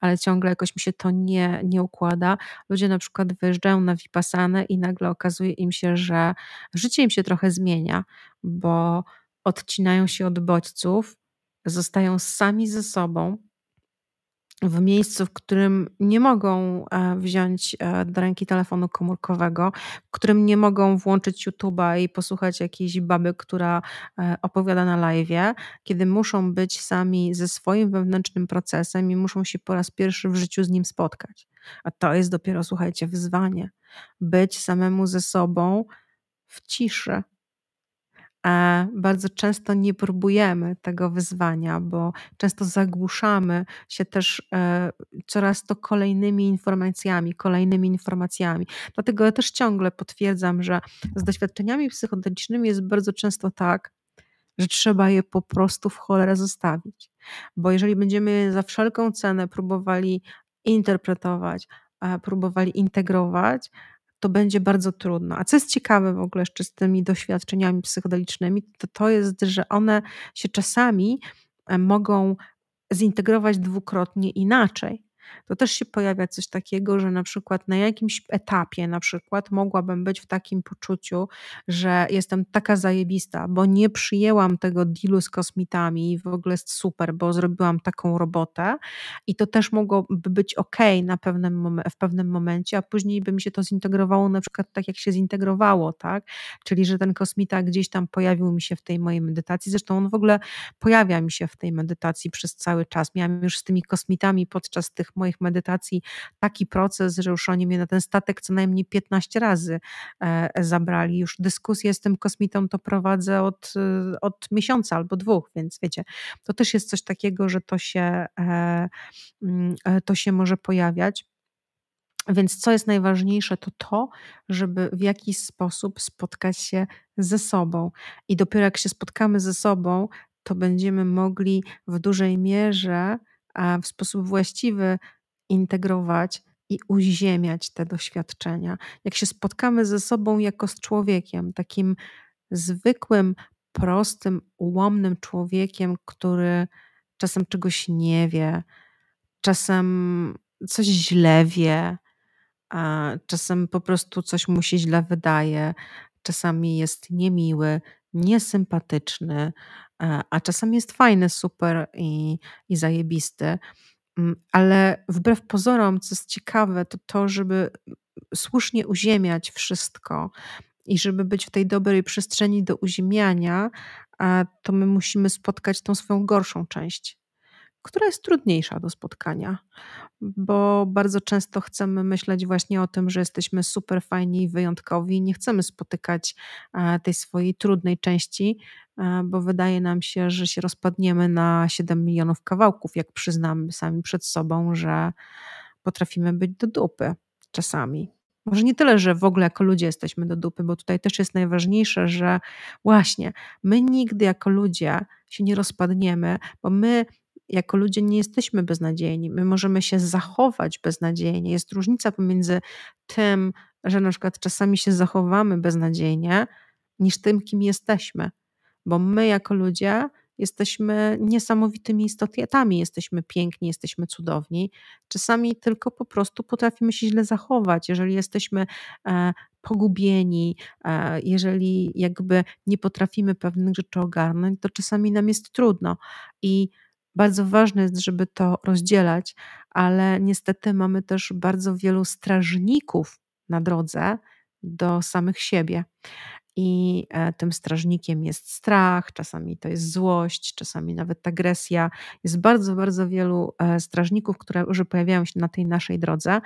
ale ciągle jakoś mi się to nie, nie układa. Ludzie na przykład wyjeżdżają na Vipassanę i nagle okazuje im się, że życie im się trochę zmienia, bo odcinają się od bodźców, zostają sami ze sobą, w miejscu, w którym nie mogą e, wziąć e, do ręki telefonu komórkowego, w którym nie mogą włączyć YouTube'a i posłuchać jakiejś baby, która e, opowiada na live, kiedy muszą być sami ze swoim wewnętrznym procesem i muszą się po raz pierwszy w życiu z nim spotkać. A to jest dopiero, słuchajcie, wyzwanie. Być samemu ze sobą w ciszy, bardzo często nie próbujemy tego wyzwania, bo często zagłuszamy się też e, coraz to kolejnymi informacjami, kolejnymi informacjami. Dlatego ja też ciągle potwierdzam, że z doświadczeniami psychodelicznymi jest bardzo często tak, że trzeba je po prostu w cholerę zostawić. Bo jeżeli będziemy za wszelką cenę próbowali interpretować, próbowali integrować, to będzie bardzo trudno. A co jest ciekawe w ogóle jeszcze z tymi doświadczeniami psychodelicznymi, to to jest, że one się czasami e, mogą zintegrować dwukrotnie inaczej to też się pojawia coś takiego, że na przykład na jakimś etapie na przykład mogłabym być w takim poczuciu, że jestem taka zajebista, bo nie przyjęłam tego dealu z kosmitami i w ogóle jest super, bo zrobiłam taką robotę i to też mogłoby być ok na pewnym w pewnym momencie, a później by mi się to zintegrowało na przykład tak, jak się zintegrowało, tak? Czyli, że ten kosmita gdzieś tam pojawił mi się w tej mojej medytacji. Zresztą on w ogóle pojawia mi się w tej medytacji przez cały czas. Miałam już z tymi kosmitami podczas tych moich medytacji taki proces, że już oni mnie na ten statek co najmniej 15 razy e, zabrali. Już dyskusję z tym kosmitą to prowadzę od, e, od miesiąca albo dwóch, więc wiecie, to też jest coś takiego, że to się, e, mm, to się może pojawiać. Więc co jest najważniejsze, to to, żeby w jakiś sposób spotkać się ze sobą. I dopiero jak się spotkamy ze sobą, to będziemy mogli w dużej mierze, w sposób właściwy integrować i uziemiać te doświadczenia. Jak się spotkamy ze sobą jako z człowiekiem, takim zwykłym, prostym, ułomnym człowiekiem, który czasem czegoś nie wie, czasem coś źle wie, a czasem po prostu coś mu się źle wydaje, czasami jest niemiły, niesympatyczny, a czasami jest fajny, super i, i zajebisty. Mm, ale wbrew pozorom, co jest ciekawe, to to, żeby słusznie uziemiać wszystko i żeby być w tej dobrej przestrzeni do uziemiania, to my musimy spotkać tą swoją gorszą część, która jest trudniejsza do spotkania, bo bardzo często chcemy myśleć właśnie o tym, że jesteśmy super fajni i wyjątkowi nie chcemy spotykać tej swojej trudnej części, bo wydaje nam się, że się rozpadniemy na 7 milionów kawałków, jak przyznamy sami przed sobą, że potrafimy być do dupy czasami. Może nie tyle, że w ogóle jako ludzie jesteśmy do dupy, bo tutaj też jest najważniejsze, że właśnie my nigdy jako ludzie się nie rozpadniemy, bo my jako ludzie nie jesteśmy beznadziejni. My możemy się zachować beznadziejnie. Jest różnica pomiędzy tym, że na przykład czasami się zachowamy beznadziejnie, niż tym, kim jesteśmy. Bo my jako ludzie jesteśmy niesamowitymi istotami, jesteśmy piękni, jesteśmy cudowni. Czasami tylko po prostu potrafimy się źle zachować. Jeżeli jesteśmy e, pogubieni, e, jeżeli jakby nie potrafimy pewnych rzeczy ogarnąć, to czasami nam jest trudno. I bardzo ważne jest, żeby to rozdzielać, ale niestety mamy też bardzo wielu strażników na drodze do samych siebie. I e, tym strażnikiem jest strach, czasami to jest złość, czasami nawet agresja. Jest bardzo, bardzo wielu e, strażników, które już pojawiają się na tej naszej drodze.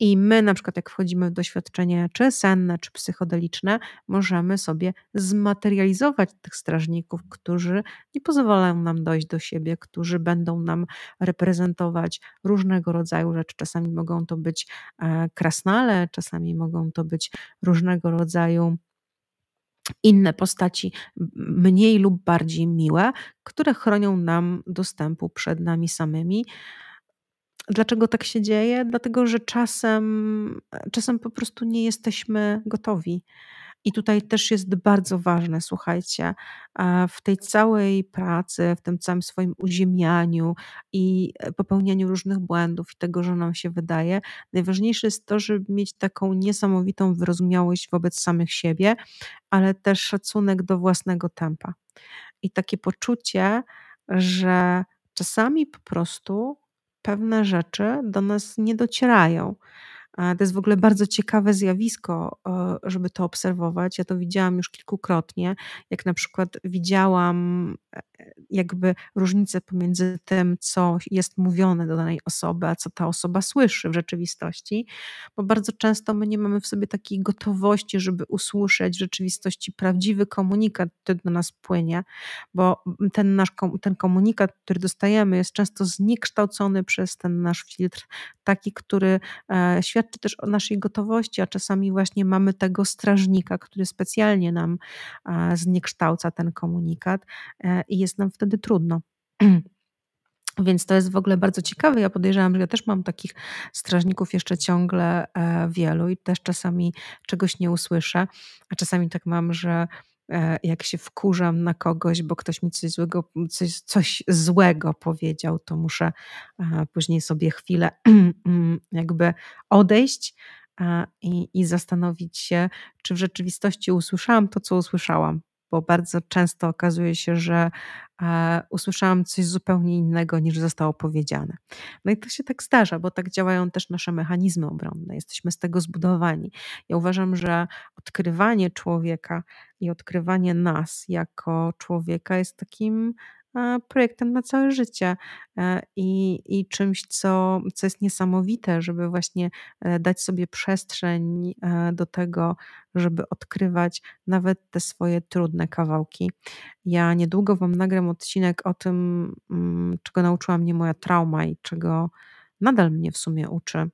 I my, na przykład, jak wchodzimy w doświadczenie czy senne, czy psychodeliczne, możemy sobie zmaterializować tych strażników, którzy nie pozwalają nam dojść do siebie, którzy będą nam reprezentować różnego rodzaju rzeczy. Czasami mogą to być e, krasnale, czasami mogą to być różnego rodzaju inne postaci, mniej lub bardziej miłe, które chronią nam dostępu przed nami samymi. Dlaczego tak się dzieje? Dlatego, że czasem, czasem po prostu nie jesteśmy gotowi. I tutaj też jest bardzo ważne, słuchajcie, w tej całej pracy, w tym całym swoim uziemianiu i popełnianiu różnych błędów i tego, że nam się wydaje, najważniejsze jest to, żeby mieć taką niesamowitą wyrozumiałość wobec samych siebie, ale też szacunek do własnego tempa. I takie poczucie, że czasami po prostu pewne rzeczy do nas nie docierają. To jest w ogóle bardzo ciekawe zjawisko, e, żeby to obserwować. Ja to widziałam już kilkukrotnie, jak na przykład widziałam e, jakby różnicę pomiędzy tym, co jest mówione do danej osoby, a co ta osoba słyszy w rzeczywistości, bo bardzo często my nie mamy w sobie takiej gotowości, żeby usłyszeć w rzeczywistości prawdziwy komunikat, który do nas płynie, bo ten nasz ten komunikat, który dostajemy, jest często zniekształcony przez ten nasz filtr, taki, który e, świadczy też o naszej gotowości, a czasami właśnie mamy tego strażnika, który specjalnie nam zniekształca ten komunikat e, i jest nam wtedy trudno. Więc to jest w ogóle bardzo ciekawe. Ja podejrzewam, że ja też mam takich strażników jeszcze ciągle e, wielu i też czasami czegoś nie usłyszę, a czasami tak mam, że jak się wkurzam na kogoś, bo ktoś mi coś złego, coś, coś złego powiedział, to muszę później sobie chwilę mm, jakby odejść i, i zastanowić się, czy w rzeczywistości usłyszałam to, co usłyszałam bo bardzo często okazuje się, że e, usłyszałam coś zupełnie innego niż zostało powiedziane. No i to się tak zdarza, bo tak działają też nasze mechanizmy obronne. Jesteśmy z tego zbudowani. Ja uważam, że odkrywanie człowieka i odkrywanie nas jako człowieka jest takim projektem na całe życie e, i, i czymś, co, co jest niesamowite, żeby właśnie e, dać sobie przestrzeń do tego, żeby odkrywać nawet te swoje trudne kawałki. Ja niedługo Wam nagram odcinek o tym, mm, czego nauczyła mnie moja trauma i czego nadal mnie w sumie uczy.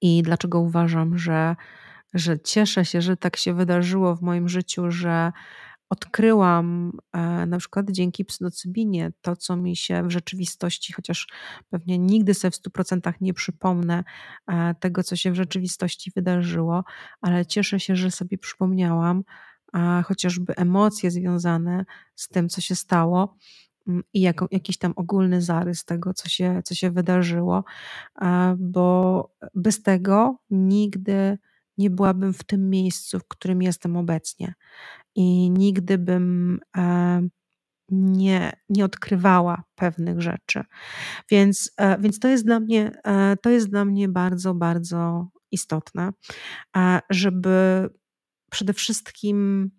I dlaczego uważam, że, że cieszę się, że tak się wydarzyło w moim życiu, że odkryłam e, na przykład dzięki psynocybinie to, co mi się w rzeczywistości, chociaż pewnie nigdy sobie w 100% nie przypomnę e, tego, co się w rzeczywistości wydarzyło, ale cieszę się, że sobie przypomniałam chociażby emocje związane z tym, co się stało mm, i jakiś tam ogólny zarys tego, co się, co się wydarzyło, e, bo bez tego nigdy nie byłabym w tym miejscu, w którym jestem obecnie i nigdy bym e, nie nie odkrywała pewnych rzeczy. Więc, e, więc to jest dla mnie e, to jest dla mnie bardzo, bardzo istotne, żeby przede wszystkim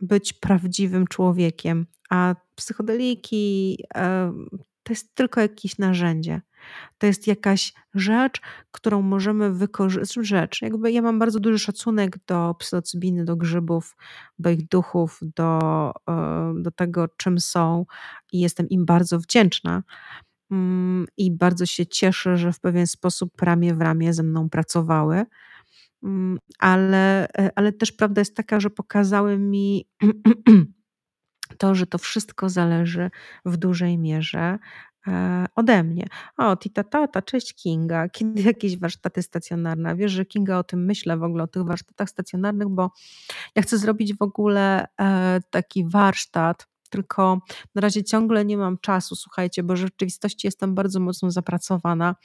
być prawdziwym człowiekiem, a psychodeliki, to jest tylko jakieś narzędzie. To jest jakaś rzecz, którą możemy wykorzystać. rzecz, jakby ja mam bardzo duży szacunek do psylocybiny, do grzybów, do ich duchów, do, e, do tego, czym są i jestem im bardzo wdzięczna. Mm, I bardzo się cieszę, że w pewien sposób ramię w ramię ze mną pracowały. Mm, ale, e, ale też prawda jest taka, że pokazały mi to, że to wszystko zależy w dużej mierze e, ode mnie. O, Tita Tata, cześć Kinga. Kiedy jakieś warsztaty stacjonarne? Wiesz, że Kinga o tym myślę w ogóle, o tych warsztatach stacjonarnych, bo ja chcę zrobić w ogóle e, taki warsztat, tylko na razie ciągle nie mam czasu, słuchajcie, bo w rzeczywistości jestem bardzo mocno zapracowana,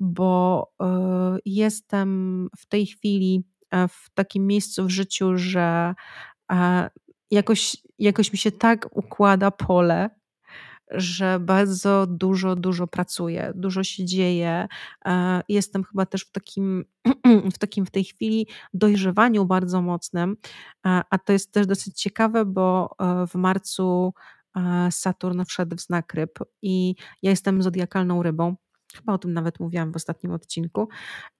bo e, jestem w tej chwili w takim miejscu w życiu, że jakoś, jakoś mi się tak układa pole, że bardzo dużo, dużo pracuję, dużo się dzieje. E, jestem chyba też w takim, w takim w tej chwili dojrzewaniu bardzo mocnym, e, a to jest też dosyć ciekawe, bo e, w marcu Saturn wszedł w znak ryb i ja jestem zodiakalną rybą. Chyba o tym nawet mówiłam w ostatnim odcinku.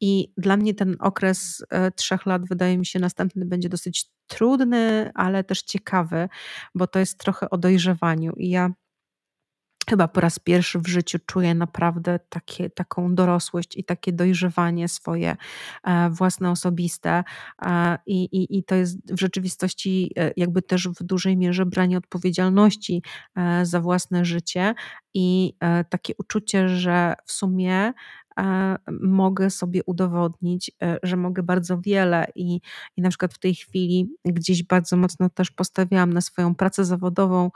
I dla mnie ten okres e, trzech lat, wydaje mi się, następny będzie dosyć trudny, ale też ciekawy, bo to jest trochę o dojrzewaniu. I ja chyba po raz pierwszy w życiu czuję naprawdę takie, taką dorosłość i takie dojrzewanie swoje e, własne, osobiste. E, I, i, I to jest w rzeczywistości e, jakby też w dużej mierze branie odpowiedzialności za własne życie i takie uczucie, że w sumie mogę sobie udowodnić, że mogę bardzo wiele i, i na przykład w tej chwili gdzieś bardzo mocno też postawiłam na swoją pracę zawodową,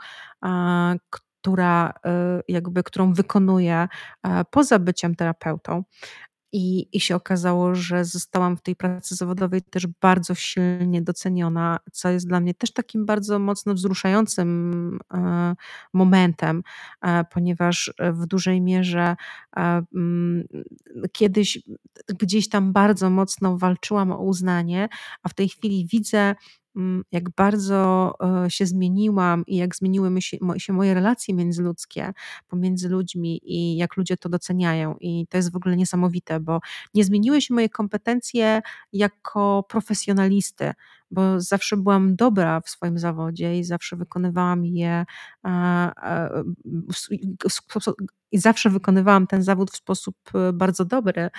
która y, jakby, którą wykonuję e, poza byciem terapeutą. I, I się okazało, że zostałam w tej pracy zawodowej też bardzo silnie doceniona, co jest dla mnie też takim bardzo mocno wzruszającym e, momentem, e, ponieważ w dużej mierze mm, kiedyś gdzieś tam bardzo mocno walczyłam o uznanie, a w tej chwili widzę, jak bardzo e, się zmieniłam i jak zmieniły się, się moje relacje międzyludzkie pomiędzy ludźmi i jak ludzie to doceniają. I to jest w ogóle niesamowite, bo nie zmieniły się moje kompetencje jako profesjonalisty, bo zawsze byłam dobra w swoim zawodzie i zawsze wykonywałam je i zawsze wykonywałam ten zawód w sposób e, bardzo dobry.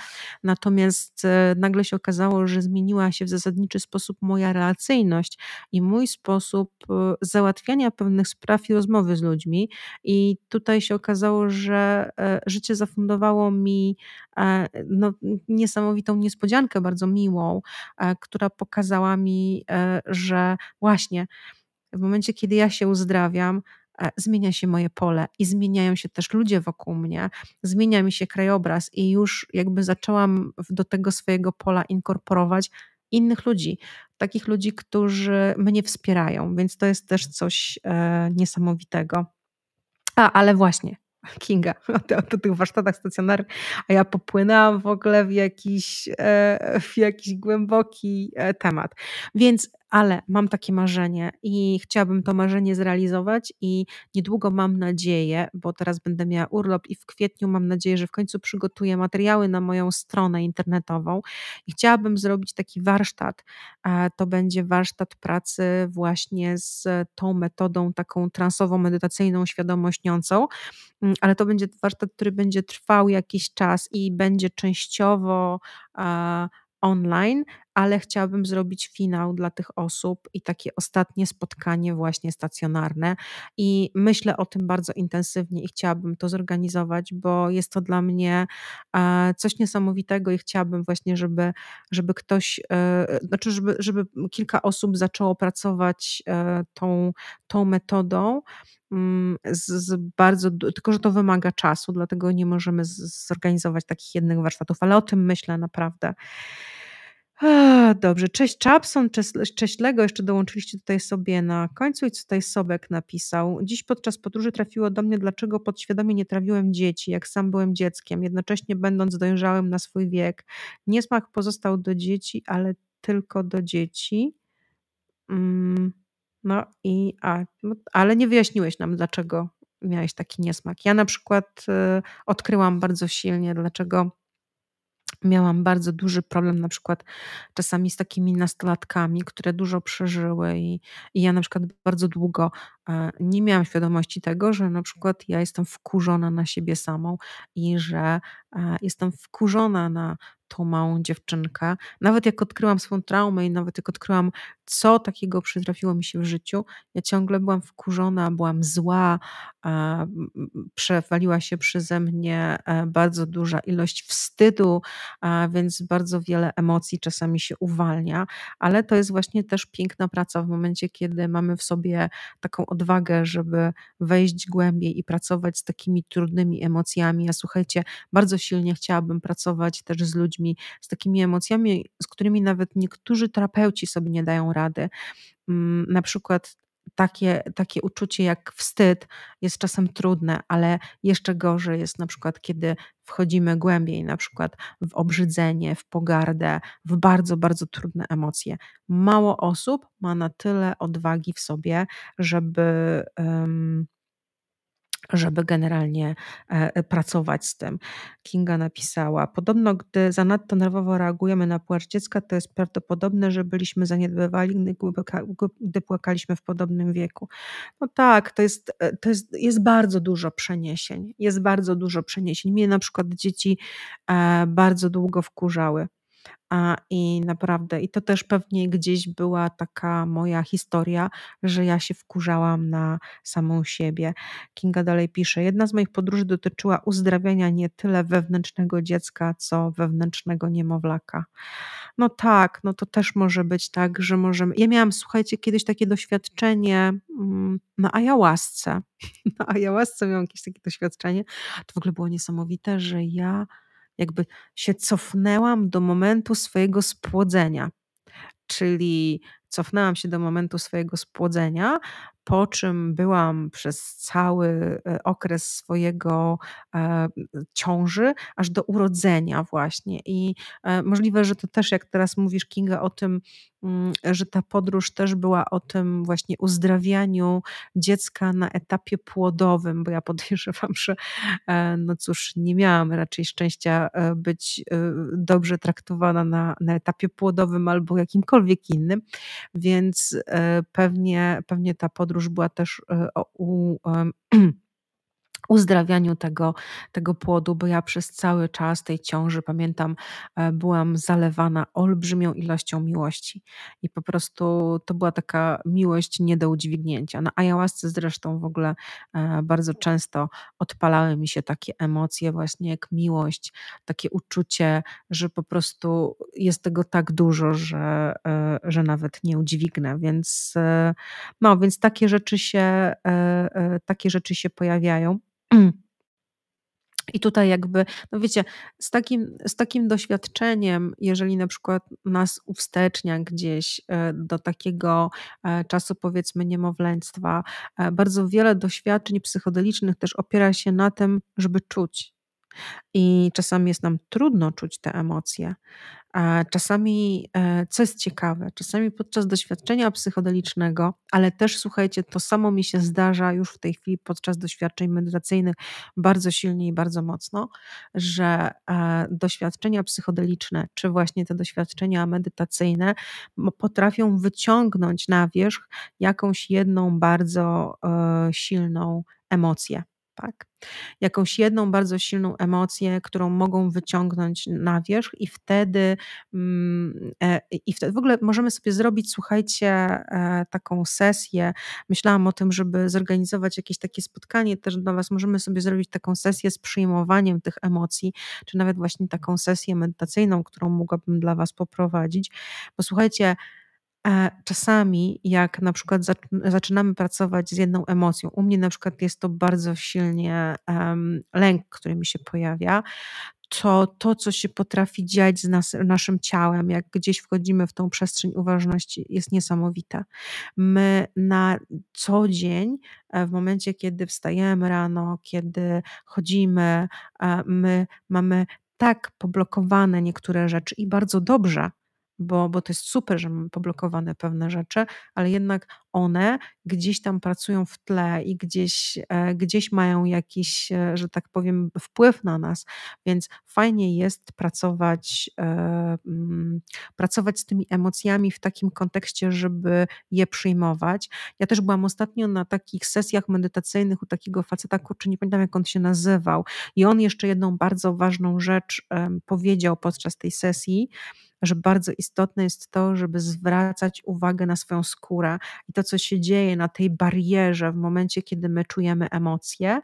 Natomiast e, nagle się okazało, że zmieniła się w zasadniczy sposób moja relacyjność i mój sposób e, załatwiania pewnych spraw i rozmowy z ludźmi. I tutaj się okazało, że życie zafundowało mi no, niesamowitą niespodziankę, bardzo miłą, która pokazała mi, że właśnie w momencie, kiedy ja się uzdrawiam, E, zmienia się moje pole i zmieniają się też ludzie wokół mnie, zmienia mi się krajobraz i już jakby zaczęłam do tego swojego pola inkorporować innych ludzi, takich ludzi, którzy mnie wspierają, więc to jest też coś e, niesamowitego. A, ale właśnie, Kinga, o, tych warsztatach stacjonarnych, a ja popłynęłam w ogóle w jakiś, e, w jakiś głęboki e, temat. Więc ale mam takie marzenie i chciałabym to marzenie zrealizować i niedługo mam nadzieję, bo teraz będę miała urlop i w kwietniu mam nadzieję, że w końcu przygotuję materiały na moją stronę internetową i chciałabym zrobić taki warsztat. To będzie warsztat pracy właśnie z tą metodą taką transową, medytacyjną, świadomośniącą, mm, ale to będzie warsztat, który będzie trwał jakiś czas i będzie częściowo online, ale chciałabym zrobić finał dla tych osób i takie ostatnie spotkanie właśnie stacjonarne. I myślę o tym bardzo intensywnie i chciałabym to zorganizować, bo jest to dla mnie e, coś niesamowitego i chciałabym właśnie, żeby, żeby ktoś, e, znaczy, żeby, żeby kilka osób zaczęło pracować e, tą, tą metodą mm, z, z, bardzo, tylko że to wymaga czasu, dlatego nie możemy zorganizować takich jednych warsztatów, ale o tym myślę naprawdę. Dobrze. Cześć Czapson, cześć Lego, jeszcze dołączyliście tutaj sobie na końcu i tutaj Sobek napisał: „Dziś podczas podróży trafiło do mnie, dlaczego podświadomie nie trawiłem dzieci, jak sam byłem dzieckiem, jednocześnie będąc dojrzałym na swój wiek. Niesmak pozostał do dzieci, ale tylko do dzieci”. Mm, no i a, no, ale nie wyjaśniłeś nam, dlaczego miałeś taki niesmak. Ja na przykład, y, odkryłam bardzo silnie, dlaczego Miałam bardzo duży problem na przykład czasami z takimi nastolatkami, które dużo przeżyły i i ja na przykład bardzo długo, e, nie miałam świadomości tego, że na przykład ja jestem wkurzona na siebie samą i że, e, jestem wkurzona na tą małą dziewczynkę. Nawet jak odkryłam swą traumę i nawet jak odkryłam, co takiego przytrafiło mi się w życiu, ja ciągle byłam wkurzona, byłam zła, przewaliła się przeze mnie, e, bardzo duża ilość wstydu, więc bardzo wiele emocji czasami się uwalnia, ale to jest właśnie też piękna praca w momencie, kiedy mamy w sobie taką odwagę, żeby wejść głębiej i pracować z takimi trudnymi emocjami. Ja słuchajcie, bardzo silnie chciałabym pracować też z ludźmi z takimi emocjami, z którymi nawet niektórzy terapeuci sobie nie dają rady. Mm, na przykład takie, takie uczucie jak wstyd jest czasem trudne, ale jeszcze gorzej jest na przykład, kiedy wchodzimy głębiej, na przykład w obrzydzenie, w pogardę, w bardzo, bardzo trudne emocje. Mało osób ma na tyle odwagi w sobie, żeby. Um, żeby generalnie e, e, pracować z tym. Kinga napisała: Podobno, gdy zanadto nerwowo reagujemy na płacz dziecka, to jest prawdopodobne, że byliśmy zaniedbywali, gdy, płakaliśmy w podobnym wieku. No tak, to jest, e, to jest, jest bardzo dużo przeniesień. Jest bardzo dużo przeniesień. Mnie na przykład dzieci bardzo długo wkurzały. I naprawdę i to też pewnie gdzieś była taka moja historia, że ja się wkurzałam na samą siebie. Kinga dalej pisze: „Jedna z moich podróży dotyczyła uzdrawiania nie tyle wewnętrznego dziecka, co wewnętrznego niemowlaka”. No tak, no to też może być tak, że możemy ja miałam, słuchajcie, kiedyś takie doświadczenie, mm, na ayahuasce. Na ayahuasce miałam jakieś takie doświadczenie. To w ogóle było niesamowite, że ja jakby się cofnęłam do momentu swojego spłodzenia. Czyli cofnęłam się do momentu swojego spłodzenia, po czym byłam przez cały e, okres swojego e, ciąży, aż do urodzenia właśnie. I e, możliwe, że to też, jak teraz mówisz, Kinga, o tym, mm, że ta podróż też była o tym właśnie uzdrawianiu dziecka na etapie płodowym, bo ja podejrzewam, że no cóż, nie miałam raczej szczęścia być dobrze traktowana na, na etapie płodowym albo jakimkolwiek innym, więc pewnie, pewnie ta podróż podróż była też e, u, uzdrawianiu tego, tego płodu, bo ja przez cały czas tej ciąży, pamiętam, e, byłam zalewana olbrzymią ilością miłości. I po prostu to była taka miłość nie do udźwignięcia. Na ayahuasce zresztą w ogóle e, bardzo często odpalały mi się takie emocje, właśnie jak miłość, takie uczucie, że po prostu jest tego tak dużo, że, e, że nawet nie udźwignę. Więc, no, więc takie rzeczy się, takie rzeczy się pojawiają. I tutaj jakby, no wiecie, z takim, z takim doświadczeniem, jeżeli na przykład nas uwstecznia gdzieś e, do takiego e, czasu, powiedzmy, niemowlęctwa, e, bardzo wiele doświadczeń psychodelicznych też opiera się na tym, żeby czuć. I czasami jest nam trudno czuć te emocje. Czasami, e, co jest ciekawe, czasami podczas doświadczenia psychodelicznego, ale też słuchajcie, to samo mi się zdarza już w tej chwili podczas doświadczeń medytacyjnych bardzo silnie i bardzo mocno, że e, doświadczenia psychodeliczne, czy właśnie te doświadczenia medytacyjne potrafią wyciągnąć na wierzch jakąś jedną bardzo e, silną emocję tak? Jakąś jedną bardzo silną emocję, którą mogą wyciągnąć na wierzch i wtedy mm, e, i wtedy w ogóle możemy sobie zrobić, słuchajcie, e, taką sesję. Myślałam o tym, żeby zorganizować jakieś takie spotkanie też dla was. Możemy sobie zrobić taką sesję z przyjmowaniem tych emocji, czy nawet właśnie taką sesję medytacyjną, którą mogłabym dla was poprowadzić. Bo słuchajcie, czasami, jak na przykład zaczynamy pracować z jedną emocją, u mnie na przykład jest to bardzo silnie lęk, który mi się pojawia, to, to co się potrafi dziać z nas, naszym ciałem, jak gdzieś wchodzimy w tą przestrzeń uważności, jest niesamowite. My na co dzień, e, w momencie, kiedy wstajemy rano, kiedy chodzimy, e, my mamy tak poblokowane niektóre rzeczy i bardzo dobrze, bo, bo to jest super, że mamy poblokowane pewne rzeczy, ale jednak one gdzieś tam pracują w tle i gdzieś, e, gdzieś mają jakiś, e, że tak powiem, wpływ na nas, więc fajnie jest pracować, e, mm, pracować z tymi emocjami w takim kontekście, żeby je przyjmować. Ja też byłam ostatnio na takich sesjach medytacyjnych u takiego faceta, kurczę, nie pamiętam jak on się nazywał i on jeszcze jedną bardzo ważną rzecz powiedział podczas tej sesji, że bardzo istotne jest to, żeby zwracać uwagę na swoją skórę i to, co się dzieje na tej barierze w momencie, kiedy my czujemy emocje.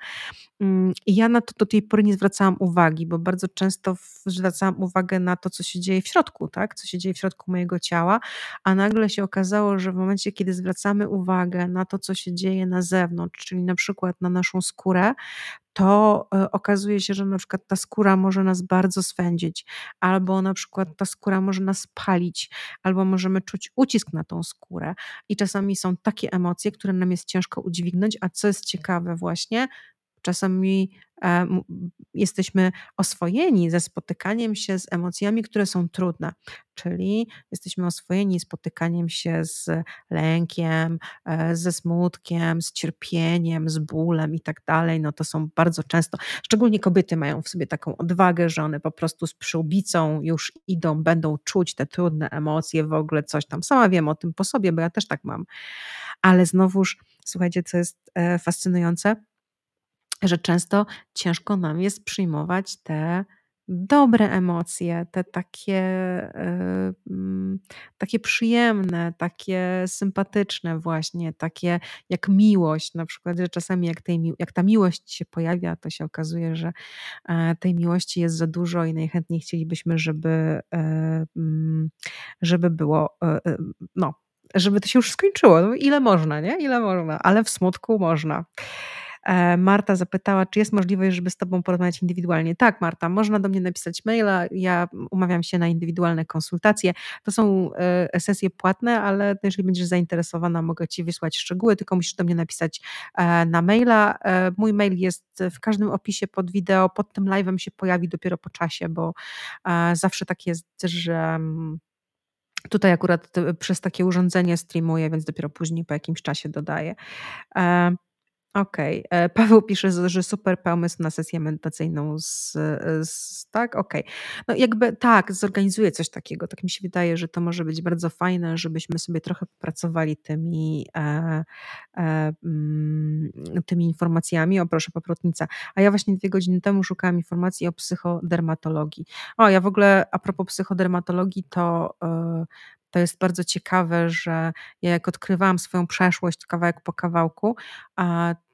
Mm, I ja na to do tej pory nie zwracałam uwagi, bo bardzo często zwracałam uwagę na to, co się dzieje w środku, tak? co się dzieje w środku mojego ciała, a nagle się okazało, że w momencie, kiedy zwracamy uwagę na to, co się dzieje na zewnątrz, czyli na przykład na naszą skórę, to e, okazuje się, że na przykład ta skóra może nas bardzo swędzić, albo na przykład ta skóra może nas palić, albo możemy czuć ucisk na tą skórę. I czasami są takie emocje, które nam jest ciężko udźwignąć, a co jest ciekawe właśnie, czasami E, jesteśmy oswojeni ze spotykaniem się z emocjami, które są trudne, czyli jesteśmy oswojeni spotykaniem się z lękiem, e, ze smutkiem, z cierpieniem, z bólem i tak dalej. No to są bardzo często, szczególnie kobiety mają w sobie taką odwagę, że one po prostu z przyłbicą już idą, będą czuć te trudne emocje, w ogóle coś tam. Sama wiem o tym po sobie, bo ja też tak mam. Ale znowuż, słuchajcie, co jest e, fascynujące, że często ciężko nam jest przyjmować te dobre emocje, te takie, e, mm, takie przyjemne, takie sympatyczne właśnie, takie jak miłość na przykład, że czasami jak, tej, jak ta miłość się pojawia, to się okazuje, że e, tej miłości jest za dużo i najchętniej chcielibyśmy, żeby, e, mm, żeby było, no, żeby to się już skończyło. No, ile można, nie? Ile można, ale w smutku można. E, Marta zapytała, czy jest możliwość, żeby z Tobą porozmawiać indywidualnie. Tak, Marta, można do mnie napisać maila. Ja umawiam się na indywidualne konsultacje. To są e, sesje płatne, ale jeżeli będziesz zainteresowana, mogę Ci wysłać szczegóły, tylko musisz do mnie napisać e, na maila. Mój mail jest w każdym opisie pod wideo. Pod tym live'em się pojawi dopiero po czasie, bo zawsze tak jest, że mm, Tutaj akurat przez takie urządzenie streamuję, więc dopiero później po jakimś czasie dodaję. Okej. E, Paweł pisze, że super pomysł na sesję medytacyjną z z tak? Okej. No jakby tak, zorganizuję coś takiego. Tak mi się wydaje, że to może być bardzo fajne, żebyśmy sobie trochę popracowali tymi, e, e, mm, tymi informacjami. O proszę, paprotnica. A ja właśnie dwie godziny temu szukałam informacji o psychodermatologii. O, ja w ogóle a propos psychodermatologii, to, e, to jest bardzo ciekawe, że ja jak odkrywałam swoją przeszłość kawałek po kawałku,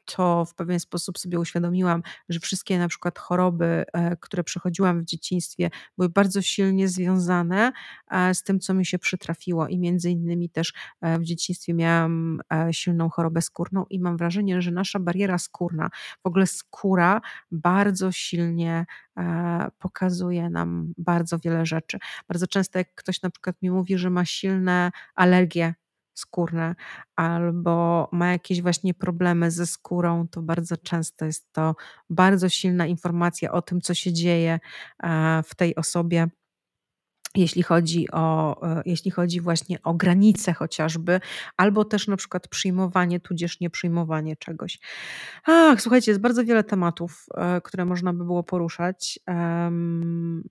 to w pewien sposób sobie uświadomiłam, że wszystkie na przykład choroby, e, które przechodziłam w dzieciństwie, były bardzo silnie związane e, z tym, co mi się przytrafiło. I między innymi też e, w dzieciństwie miałam silną chorobę skórną i mam wrażenie, że nasza bariera skórna, w ogóle skóra bardzo silnie pokazuje nam bardzo wiele rzeczy. Bardzo często, jak ktoś na przykład mi mówi, że ma silne alergie skórne albo ma jakieś właśnie problemy ze skórą, to bardzo często jest to bardzo silna informacja o tym, co się dzieje e, w tej osobie jeśli chodzi o, e, jeśli chodzi właśnie o granice chociażby, albo też na przykład przyjmowanie, tudzież nieprzyjmowanie czegoś. Ach, słuchajcie, jest bardzo wiele tematów, e, które można by było poruszać. Um,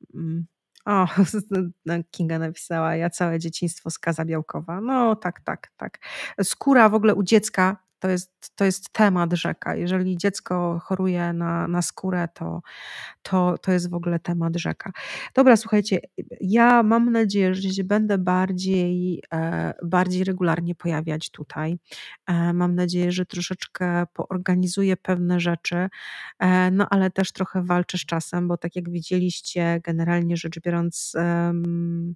o, Kinga napisała, ja całe dzieciństwo skaza białkowa. No tak, tak, tak. Skóra w ogóle u dziecka to jest, to jest temat rzeka. Jeżeli dziecko choruje na, na skórę, to, to, to jest w ogóle temat rzeka. Dobra, słuchajcie, ja mam nadzieję, że się będę bardziej, e, bardziej regularnie pojawiać tutaj. E, mam nadzieję, że troszeczkę poorganizuję pewne rzeczy, e, no ale też trochę walczę z czasem, bo tak jak widzieliście, generalnie rzecz biorąc, mm,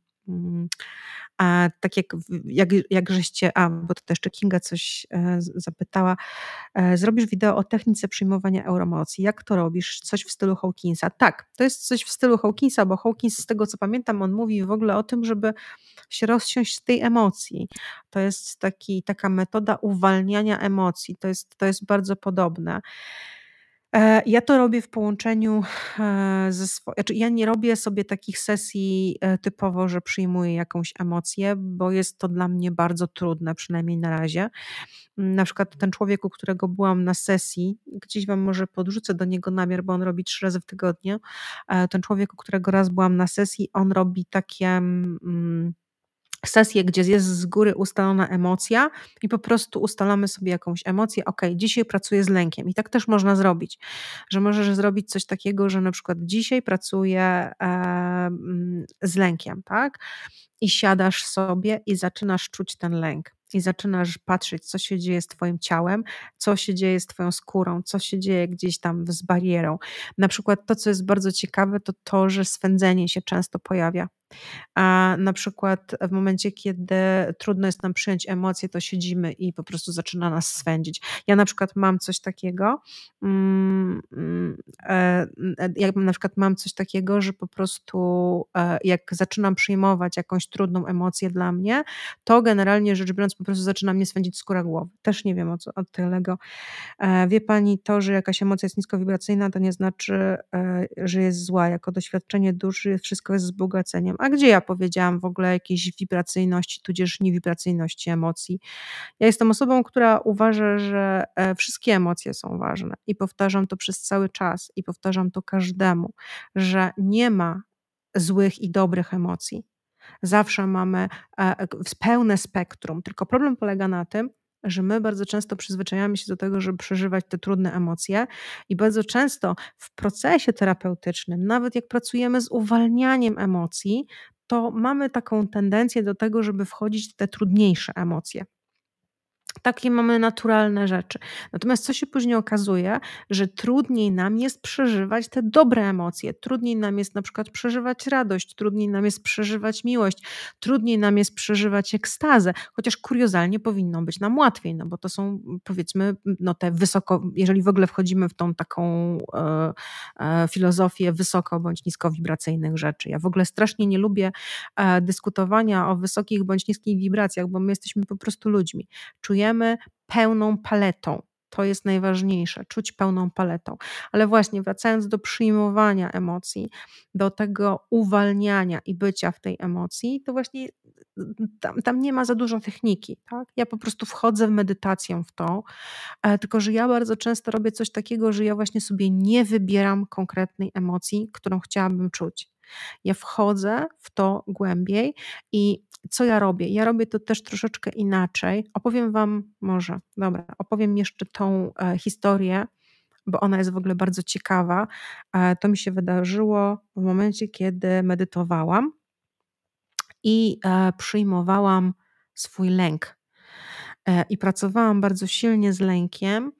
a tak jak, jak, jak żeście, a bo to jeszcze Kinga coś e, zapytała, e, zrobisz wideo o technice przyjmowania euromocji. Jak to robisz? Coś w stylu Hawkinsa? Tak, to jest coś w stylu Hawkinsa, bo Hawkins z tego co pamiętam, on mówi w ogóle o tym, żeby się rozsiąść z tej emocji. To jest taki, taka metoda uwalniania emocji. To jest, to jest bardzo podobne. E, ja to robię w połączeniu e, ze swoim. Znaczy ja nie robię sobie takich sesji e, typowo, że przyjmuję jakąś emocję, bo jest to dla mnie bardzo trudne, przynajmniej na razie. Mm, na przykład ten człowiek, u którego byłam na sesji, gdzieś wam może podrzucę do niego namiar, bo on robi trzy razy w tygodniu. Ten człowiek, u którego raz byłam na sesji, on robi takie. Mm, sesję, gdzie jest z góry ustalona emocja i po prostu ustalamy sobie jakąś emocję. Ok, dzisiaj pracuję z lękiem i tak też można zrobić, że możesz zrobić coś takiego, że na przykład dzisiaj pracuję e, z lękiem, tak? I siadasz sobie i zaczynasz czuć ten lęk. I zaczynasz patrzeć, co się dzieje z Twoim ciałem, co się dzieje z Twoją skórą, co się dzieje gdzieś tam z barierą. Na przykład to, co jest bardzo ciekawe, to to, że swędzenie się często pojawia a na przykład w momencie, kiedy trudno jest nam przyjąć emocje, to siedzimy i po prostu zaczyna nas swędzić. Ja na przykład mam coś takiego, mm, mm, e, jak na przykład mam coś takiego, że po prostu e, jak zaczynam przyjmować jakąś trudną emocję dla mnie, to generalnie rzecz biorąc po prostu zaczyna mnie swędzić skóra głowy. Też nie wiem o co od tego. E, wie Pani, to, że jakaś emocja jest niskowibracyjna, to nie znaczy, że jest zła. Jako doświadczenie duszy wszystko jest wzbogaceniem a gdzie ja powiedziałam w ogóle jakiejś wibracyjności, tudzież niewibracyjności emocji? Ja jestem osobą, która uważa, że e, wszystkie emocje są ważne i powtarzam to przez cały czas i powtarzam to każdemu, że nie ma złych i dobrych emocji. Zawsze mamy e, pełne spektrum, tylko problem polega na tym, że my bardzo często przyzwyczajamy się do tego, żeby przeżywać te trudne emocje i bardzo często w procesie terapeutycznym, nawet jak pracujemy z uwalnianiem emocji, to mamy taką tendencję do tego, żeby wchodzić w te trudniejsze emocje. Takie mamy naturalne rzeczy. Natomiast co się później okazuje, że trudniej nam jest przeżywać te dobre emocje, trudniej nam jest na przykład przeżywać radość, trudniej nam jest przeżywać miłość, trudniej nam jest przeżywać ekstazę, chociaż kuriozalnie powinno być nam łatwiej, no bo to są powiedzmy no te wysoko, jeżeli w ogóle wchodzimy w tą taką e, e, filozofię wysoko bądź niskowibracyjnych rzeczy. Ja w ogóle strasznie nie lubię e, dyskutowania o wysokich bądź niskich wibracjach, bo my jesteśmy po prostu ludźmi. Czujemy czujemy pełną paletą. To jest najważniejsze, czuć pełną paletą. Ale właśnie wracając do przyjmowania emocji, do tego uwalniania i bycia w tej emocji, to właśnie tam, tam nie ma za dużo techniki. Tak? Ja po prostu wchodzę w medytację w to, e, tylko że ja bardzo często robię coś takiego, że ja właśnie sobie nie wybieram konkretnej emocji, którą chciałabym czuć. Ja wchodzę w to głębiej i co ja robię? Ja robię to też troszeczkę inaczej. Opowiem Wam, może, dobra, opowiem jeszcze tą e, historię, bo ona jest w ogóle bardzo ciekawa. E, to mi się wydarzyło w momencie, kiedy medytowałam i e, przyjmowałam swój lęk. I pracowałam bardzo silnie z lękiem,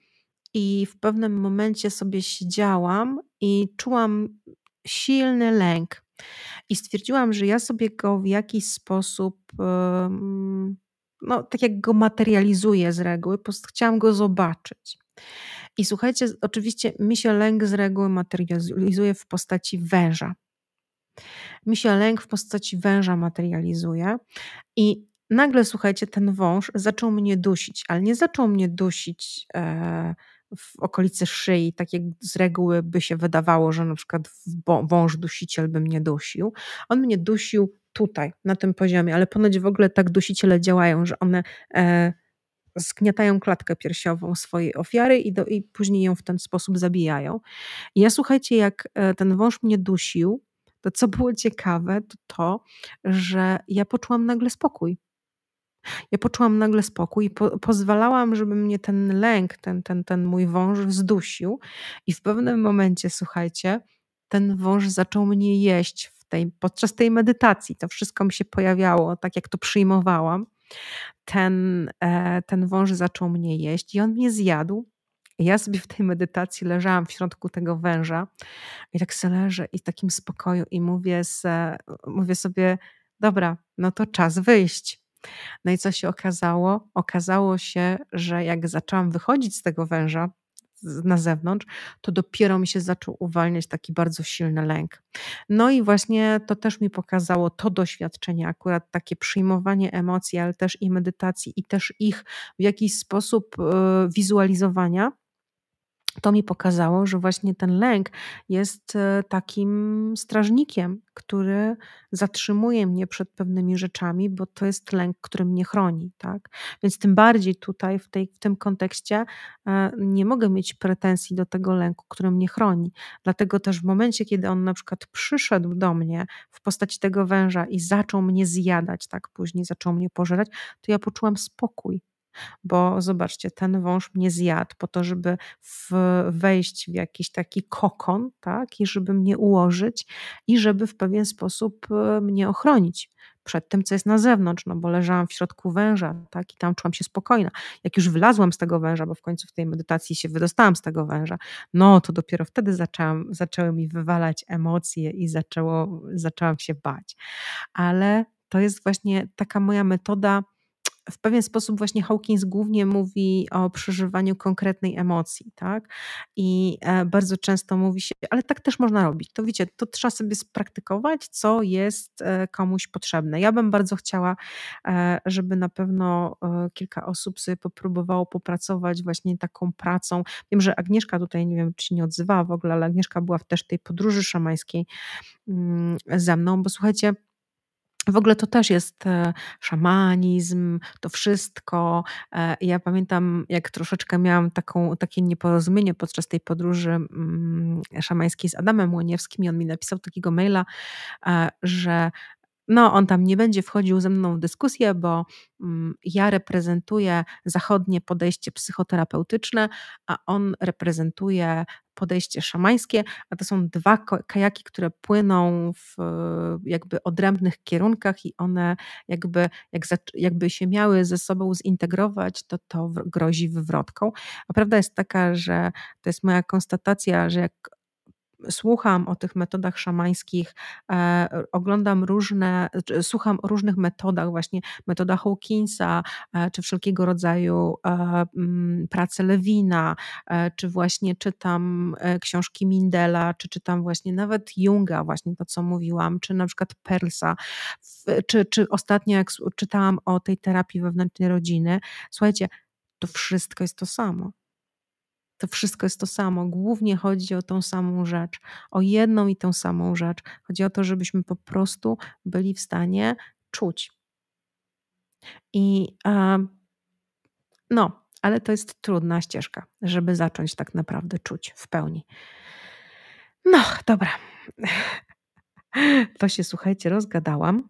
i w pewnym momencie sobie siedziałam i czułam silny lęk. I stwierdziłam, że ja sobie go w jakiś sposób, no tak jak go materializuję z reguły, po chciałam go zobaczyć. I słuchajcie, oczywiście mi się lęk z reguły materializuje w postaci węża. Mi się lęk w postaci węża materializuje i nagle, słuchajcie, ten wąż zaczął mnie dusić, ale nie zaczął mnie dusić e, w okolicy szyi, tak jak z reguły by się wydawało, że na przykład wąż dusiciel by mnie dusił. On mnie dusił tutaj, na tym poziomie, ale ponoć w ogóle tak dusiciele działają, że one e, zgniatają klatkę piersiową swojej ofiary i, do, i później ją w ten sposób zabijają. I ja słuchajcie, jak e, ten wąż mnie dusił, to co było ciekawe, to to, że ja poczułam nagle spokój. Ja poczułam nagle spokój i po, pozwalałam, żeby mnie ten lęk, ten, ten, ten mój wąż wzdusił. I w pewnym momencie, słuchajcie, ten wąż zaczął mnie jeść w tej, podczas tej medytacji. To wszystko mi się pojawiało, tak jak to przyjmowałam. Ten, e, ten wąż zaczął mnie jeść i on mnie zjadł. ja sobie w tej medytacji leżałam w środku tego węża i tak sobie leżę i w takim spokoju i mówię, z, mówię sobie, dobra, no to czas wyjść. No i co się okazało? Okazało się, że jak zaczęłam wychodzić z tego węża na zewnątrz, to dopiero mi się zaczął uwalniać taki bardzo silny lęk. No i właśnie to też mi pokazało to doświadczenie, akurat takie przyjmowanie emocji, ale też i medytacji, i też ich w jakiś sposób e, wizualizowania to mi pokazało, że właśnie ten lęk jest e, takim strażnikiem, który zatrzymuje mnie przed pewnymi rzeczami, bo to jest lęk, który mnie chroni. Tak? Więc tym bardziej tutaj, w, tej, w tym kontekście, e, nie mogę mieć pretensji do tego lęku, który mnie chroni. Dlatego też w momencie, kiedy on na przykład przyszedł do mnie w postaci tego węża i zaczął mnie zjadać, tak później zaczął mnie pożerać, to ja poczułam spokój bo zobaczcie, ten wąż mnie zjadł po to, żeby w, wejść w jakiś taki kokon, tak, i żeby mnie ułożyć i żeby w pewien sposób e, mnie ochronić przed tym, co jest na zewnątrz, no bo leżałam w środku węża, tak, i tam czułam się spokojna. Jak już wylazłam z tego węża, bo w końcu w tej medytacji się wydostałam z tego węża, no to dopiero wtedy zaczęłam, zaczęły mi wywalać emocje i zaczęło, zaczęłam się bać. Ale to jest właśnie taka moja metoda w pewien sposób właśnie Hawkins głównie mówi o przeżywaniu konkretnej emocji, tak? I e, bardzo często mówi się, ale tak też można robić. To wiecie, to trzeba sobie spraktykować, co jest e, komuś potrzebne. Ja bym bardzo chciała, e, żeby na pewno kilka osób sobie popróbowało popracować właśnie taką pracą. Wiem, że Agnieszka tutaj, nie wiem, czy nie odzywała w ogóle, ale Agnieszka była też w tej podróży szamańskiej mm, ze mną, bo słuchajcie, w ogóle to też jest e, szamanizm, to wszystko. E, ja pamiętam, jak troszeczkę miałam taką, takie nieporozumienie podczas tej podróży mm, szamańskiej z Adamem Łoniewskim i on mi napisał takiego maila, e, że no, on tam nie będzie wchodził ze mną w dyskusję, bo mm, ja reprezentuję zachodnie podejście psychoterapeutyczne, a on reprezentuje podejście szamańskie, a to są dwa kajaki, które płyną w jakby odrębnych kierunkach i one jakby, jak, jakby się miały ze sobą zintegrować, to to grozi wywrotką. A prawda jest taka, że to jest moja konstatacja, że jak słucham o tych metodach szamańskich, e, oglądam różne, słucham o różnych metodach, właśnie metoda Hawkinsa, e, czy wszelkiego rodzaju e, mm, prace Lewina, czy właśnie czytam książki Mindela, czy czytam właśnie nawet Junga, właśnie to, co mówiłam, czy na przykład Perlsa, czy, czy ostatnio jak czytałam o tej terapii wewnętrznej rodziny, słuchajcie, to wszystko jest to samo. To wszystko jest to samo. Głównie chodzi o tą samą rzecz, o jedną i tą samą rzecz. Chodzi o to, żebyśmy po prostu byli w stanie czuć. I no, ale to jest trudna ścieżka, żeby zacząć tak naprawdę czuć w pełni. No, dobra. To się słuchajcie, rozgadałam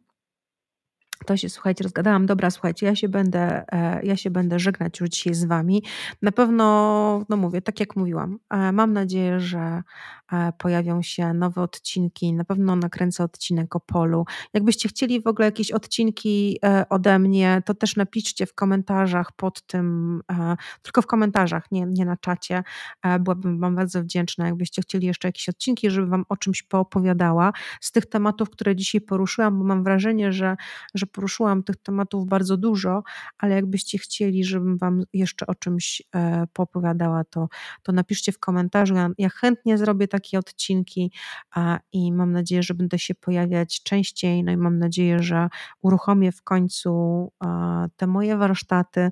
to się, słuchajcie, rozgadałam. Dobra, słuchajcie, ja się będę, e, ja się będę żegnać już dzisiaj z wami. Na pewno, no mówię, tak jak mówiłam, e, mam nadzieję, że e, pojawią się nowe odcinki. Na pewno nakręcę odcinek o polu. Jakbyście chcieli w ogóle jakieś odcinki ode mnie, to też napiszcie w komentarzach pod tym, tylko w komentarzach, nie, nie na czacie. Byłabym wam bardzo wdzięczna, jakbyście chcieli jeszcze jakieś odcinki, żeby wam o czymś poopowiadała z tych tematów, które dzisiaj poruszyłam, bo mam wrażenie, że, że poruszyłam tych tematów bardzo dużo, ale jakbyście chcieli, żebym Wam jeszcze o czymś e, popowiadała, to, to napiszcie w komentarzu. Ja, ja chętnie zrobię takie odcinki a, i mam nadzieję, że będę się pojawiać częściej. No i mam nadzieję, że uruchomię w końcu a, te moje warsztaty.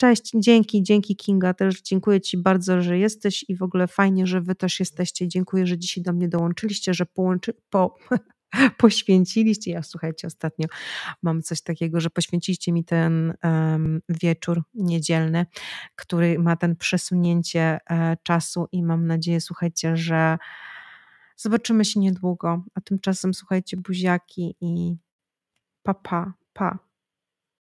Cześć, dzięki, dzięki Kinga, też dziękuję Ci bardzo, że jesteś i w ogóle fajnie, że Wy też jesteście. Dziękuję, że dzisiaj do mnie dołączyliście, że połączy, po, poświęciliście. Ja słuchajcie, ostatnio mam coś takiego, że poświęciliście mi ten um, wieczór niedzielny, który ma ten przesunięcie e, czasu i mam nadzieję, słuchajcie, że zobaczymy się niedługo. A tymczasem słuchajcie, buziaki i pa, pa, pa.